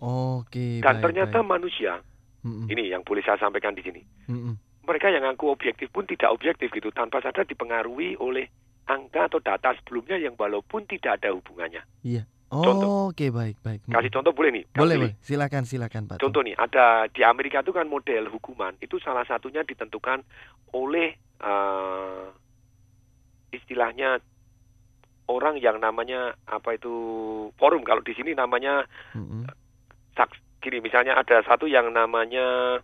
Oke. Dan baik, ternyata baik. manusia Mm-mm. ini yang boleh saya sampaikan di sini. Mm-mm. Mereka yang ngaku objektif pun tidak objektif gitu tanpa sadar dipengaruhi oleh angka atau data sebelumnya yang walaupun tidak ada hubungannya. Iya. Contoh. Oke, baik, baik. Mm. Kasih contoh boleh nih? Boleh, boleh. Silakan, silakan, Pak. Contoh nih, ada di Amerika itu kan model hukuman itu salah satunya ditentukan oleh eh, istilahnya orang yang namanya apa itu forum kalau di sini namanya saks gini misalnya ada satu yang namanya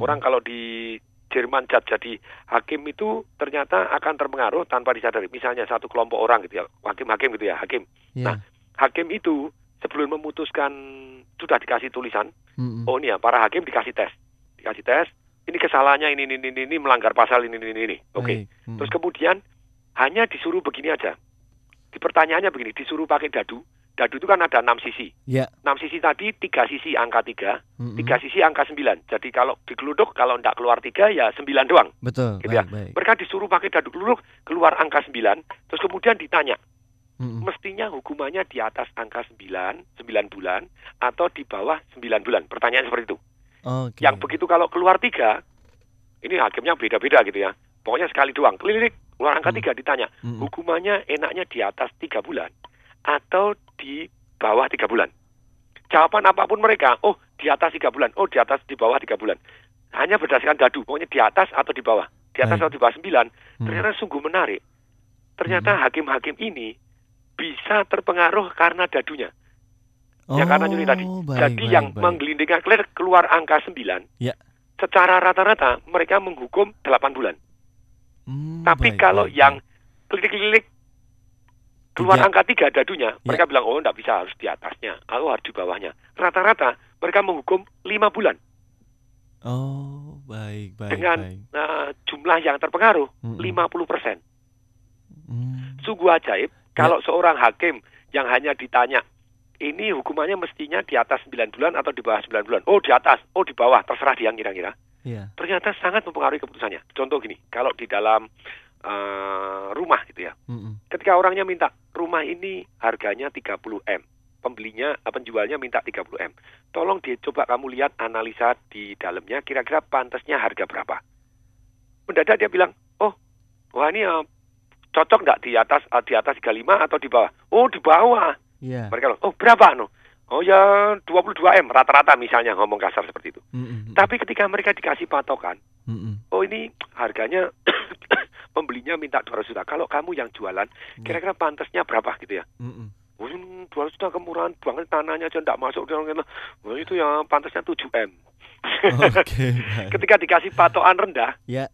orang kalau di Jerman judge jadi. Hakim itu ternyata akan terpengaruh tanpa disadari. Misalnya satu kelompok orang gitu ya. Hakim-hakim gitu ya hakim. Iya. nah hakim itu sebelum memutuskan sudah dikasih tulisan Mm-mm. oh ini ya para hakim dikasih tes. Dikasih tes ini kesalahannya ini ini ini, ini melanggar pasal ini ini ini oke. Baik. Mm. terus kemudian hanya disuruh begini aja. Di pertanyaannya begini disuruh pakai dadu dadu itu kan ada enam sisi Ya. enam sisi tadi tiga sisi angka tiga Mm-mm. tiga sisi angka sembilan jadi kalau digeluduk kalau tidak keluar tiga ya sembilan doang Betul. gitu ya baik, baik. mereka disuruh pakai dadu geluduk keluar angka sembilan terus kemudian ditanya Mm-mm. mestinya hukumannya di atas angka sembilan sembilan bulan atau di bawah sembilan bulan pertanyaan seperti itu Oke. yang begitu kalau keluar tiga ini hakimnya beda-beda gitu ya pokoknya sekali doang kelilik keluar angka tiga ditanya hukumannya enaknya di atas tiga bulan atau di bawah tiga bulan. Jawaban apa pun mereka, oh di atas tiga bulan, oh di atas di bawah tiga bulan. Hanya berdasarkan dadu, pokoknya di atas atau di bawah, di atas atau di bawah sembilan. Ternyata sungguh menarik. Ternyata hakim-hakim ini bisa terpengaruh karena dadunya. ya karena nyuri tadi. Oh, baik, Jadi baik, yang baik. menggelindingkan clear keluar angka sembilan, Ya. secara rata-rata mereka menghukum 8 bulan. Tapi baik, kalau baik, yang kelilik-kelilik keluar angka tiga dadunya, Ya. mereka bilang oh enggak bisa harus di atasnya, atau harus di bawahnya. Rata-rata mereka menghukum lima bulan Oh, baik, baik, dengan baik. eh, jumlah yang terpengaruh Mm-mm. 50 persen. Mm. Sungguh ajaib Ya. kalau seorang hakim yang hanya ditanya ini hukumannya mestinya di atas 9 bulan atau di bawah 9 bulan. Oh di atas, oh di bawah, terserah dia kira-kira. Iya. Ternyata sangat mempengaruhi keputusannya. Contoh gini, kalau di dalam eh, rumah gitu ya, Mm-mm. ketika orangnya minta rumah ini harganya 30 m, pembelinya eh, penjualnya minta 30 m, tolong dicoba kamu lihat analisa di dalamnya kira-kira pantasnya harga berapa. Mendadak dia bilang, oh, wah ini eh, cocok nggak di atas eh, di atas 35 atau di bawah? Oh di bawah. Iya. Mereka bilang, oh berapa no? Oh ya 22 m rata-rata misalnya ngomong kasar seperti itu. Mm-mm. Tapi ketika mereka dikasih patokan, Mm-mm. oh ini harganya [coughs] pembelinya minta 200 juta. Kalau kamu yang jualan, kira-kira pantasnya berapa gitu ya? Oh, ini 200 juta kemurahan banget tanahnya aja enggak masuk dia orang Oh, itu ya pantasnya 7 M. [laughs] Baik. Ketika dikasih patokan rendah Ya.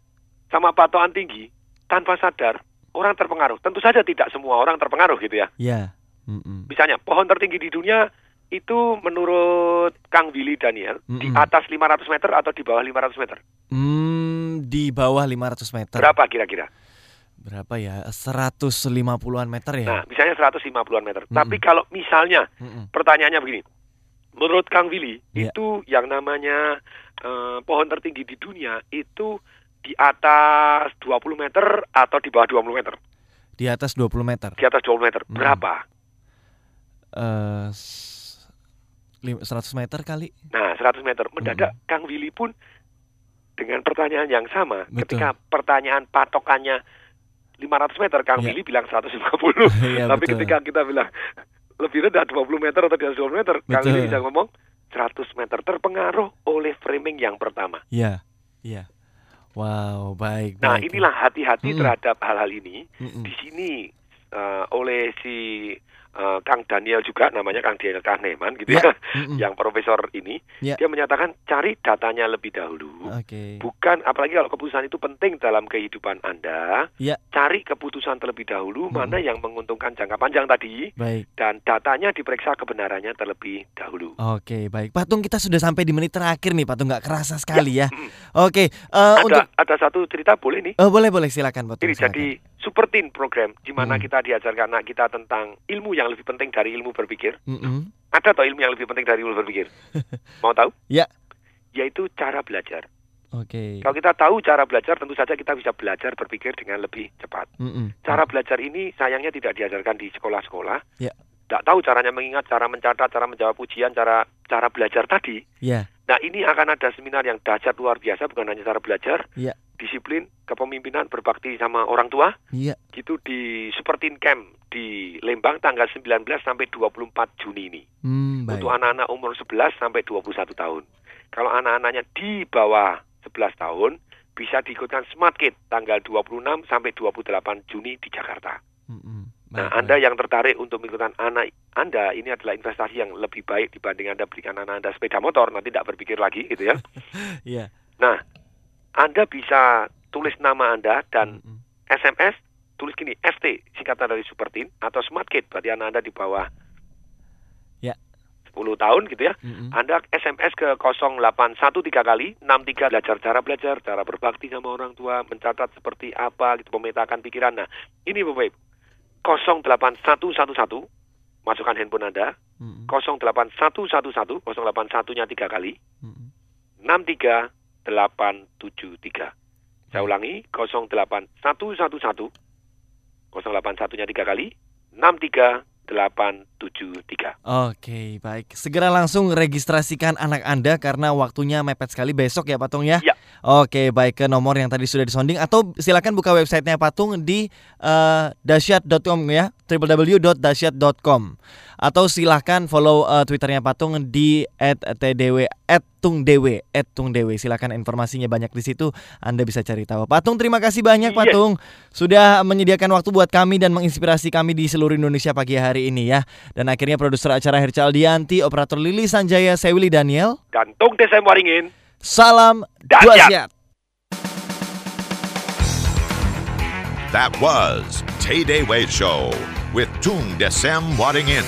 sama patokan tinggi, tanpa sadar orang terpengaruh. Tentu saja tidak semua orang terpengaruh gitu ya. Ya. Mm-mm. Misalnya pohon tertinggi di dunia itu menurut Kang Willy Daniel di Mm-mm. atas 500 meter atau di bawah 500 meter. Hmm, di bawah 500 meter. Berapa kira-kira? Berapa ya? 150-an meter ya? Nah, misalnya 150-an meter. Mm-mm. Tapi kalau misalnya Mm-mm. pertanyaannya begini. Menurut Kang Willy, Iya. itu yang namanya eh, pohon tertinggi di dunia itu di atas 20 meter atau di bawah 20 meter? Di atas 20 meter. Di atas 20 meter. Mm. Berapa? S- lim- 100 meter kali. Nah, 100 meter. Mendadak Kang Willy pun dengan pertanyaan yang sama. Betul. Ketika pertanyaan patokannya 500 meter, Kang Iya. Willy bilang 150. [laughs] Iya, Tapi betul. ketika kita bilang lebih rendah 20 meter atau di atas 20 meter, Kang Betul. Willy bisa ngomong 100 meter terpengaruh oleh framing yang pertama. Iya. Iya. Wow, baik, Nah, baik. inilah hati-hati Mm-mm. terhadap hal-hal ini. Mm-mm. Di sini eh, oleh si eh, Kang Daniel juga namanya Kang Daniel Kahneman gitu ya, Mm-mm. yang profesor ini, Ya. dia menyatakan cari datanya lebih dahulu. Oke. Bukan apalagi kalau keputusan itu penting dalam kehidupan Anda, Ya. cari keputusan terlebih dahulu mana yang menguntungkan jangka panjang tadi Baik. dan datanya diperiksa kebenarannya terlebih dahulu. Oke, baik. Patung kita sudah sampai di menit terakhir nih, Patung nggak kerasa sekali ya. mm. Oke, eh, ada untuk ada satu cerita boleh nih? Oh, boleh boleh silakan, Patung. Ini silakan. jadi super teen program di mana Hmm. kita diajarkan anak kita tentang ilmu yang lebih penting dari ilmu berpikir. Mm-mm. Ada toh ilmu yang lebih penting dari ilmu berpikir? [laughs] Mau tahu? Ya. Yaitu cara belajar. Oke. Kalau kita tahu cara belajar, tentu saja kita bisa belajar berpikir dengan lebih cepat. Mm-mm. Cara belajar ini sayangnya tidak diajarkan di sekolah-sekolah. Ya. Tidak tahu caranya mengingat, cara mencatat, cara menjawab ujian, cara cara belajar tadi. Ya. Nah ini akan ada seminar yang dahsyat luar biasa, bukan hanya cara belajar, Ya. Disiplin, kepemimpinan, berbakti sama orang tua, Iya. gitu di Super Teen Camp di Lembang tanggal 19 sampai 24 Juni ini. Hmm, baik. Untuk anak-anak umur 11 sampai 21 tahun. Kalau anak-anaknya di bawah 11 tahun, bisa diikutkan Smart Kid tanggal 26 sampai 28 Juni di Jakarta. Nah, Anda yang tertarik untuk mengikutan anak Anda, ini adalah investasi yang lebih baik dibanding Anda berikan anak Anda sepeda motor, nanti tidak berpikir lagi gitu ya. [laughs] Iya. Nah, Anda bisa tulis nama Anda dan SMS, tulis gini, ST, singkatan dari Super Teen, atau Smart Kid, berarti anak Anda di bawah Ya. 10 tahun gitu ya. Anda SMS ke 0813 kali 63 belajar cara belajar, cara berbakti sama orang tua, mencatat seperti apa gitu, memetakan pikiran. Nah, ini Bapak Ibu. 08111 masukkan handphone Anda. 08111 081-nya 3 kali. 63873. Saya ulangi 08111 081-nya 3 kali 63873. 73. Oke, baik. Segera langsung registrasikan anak Anda karena waktunya mepet sekali besok ya Patung ya. Ya. Oke, baik ke nomor yang tadi sudah disonding atau silakan buka websitenya Patung di uh, dasyat.com ya, www.dasyat.com. Atau silahkan follow uh, Twitternya Patung di @tdw @tungdewe @tungdewe. Silakan informasinya banyak di situ. Anda bisa cari tahu. Patung terima kasih banyak Yes. Patung sudah menyediakan waktu buat kami dan menginspirasi kami di seluruh Indonesia pagi hari ini ya. Dan akhirnya produser acara Herca Aldianti, operator Lili Sanjaya, saya Willy Daniel. Dan Tung Desem Waringin. Salam Dasyat. That was Tay Day Way Show with Tung Desem Wadding In.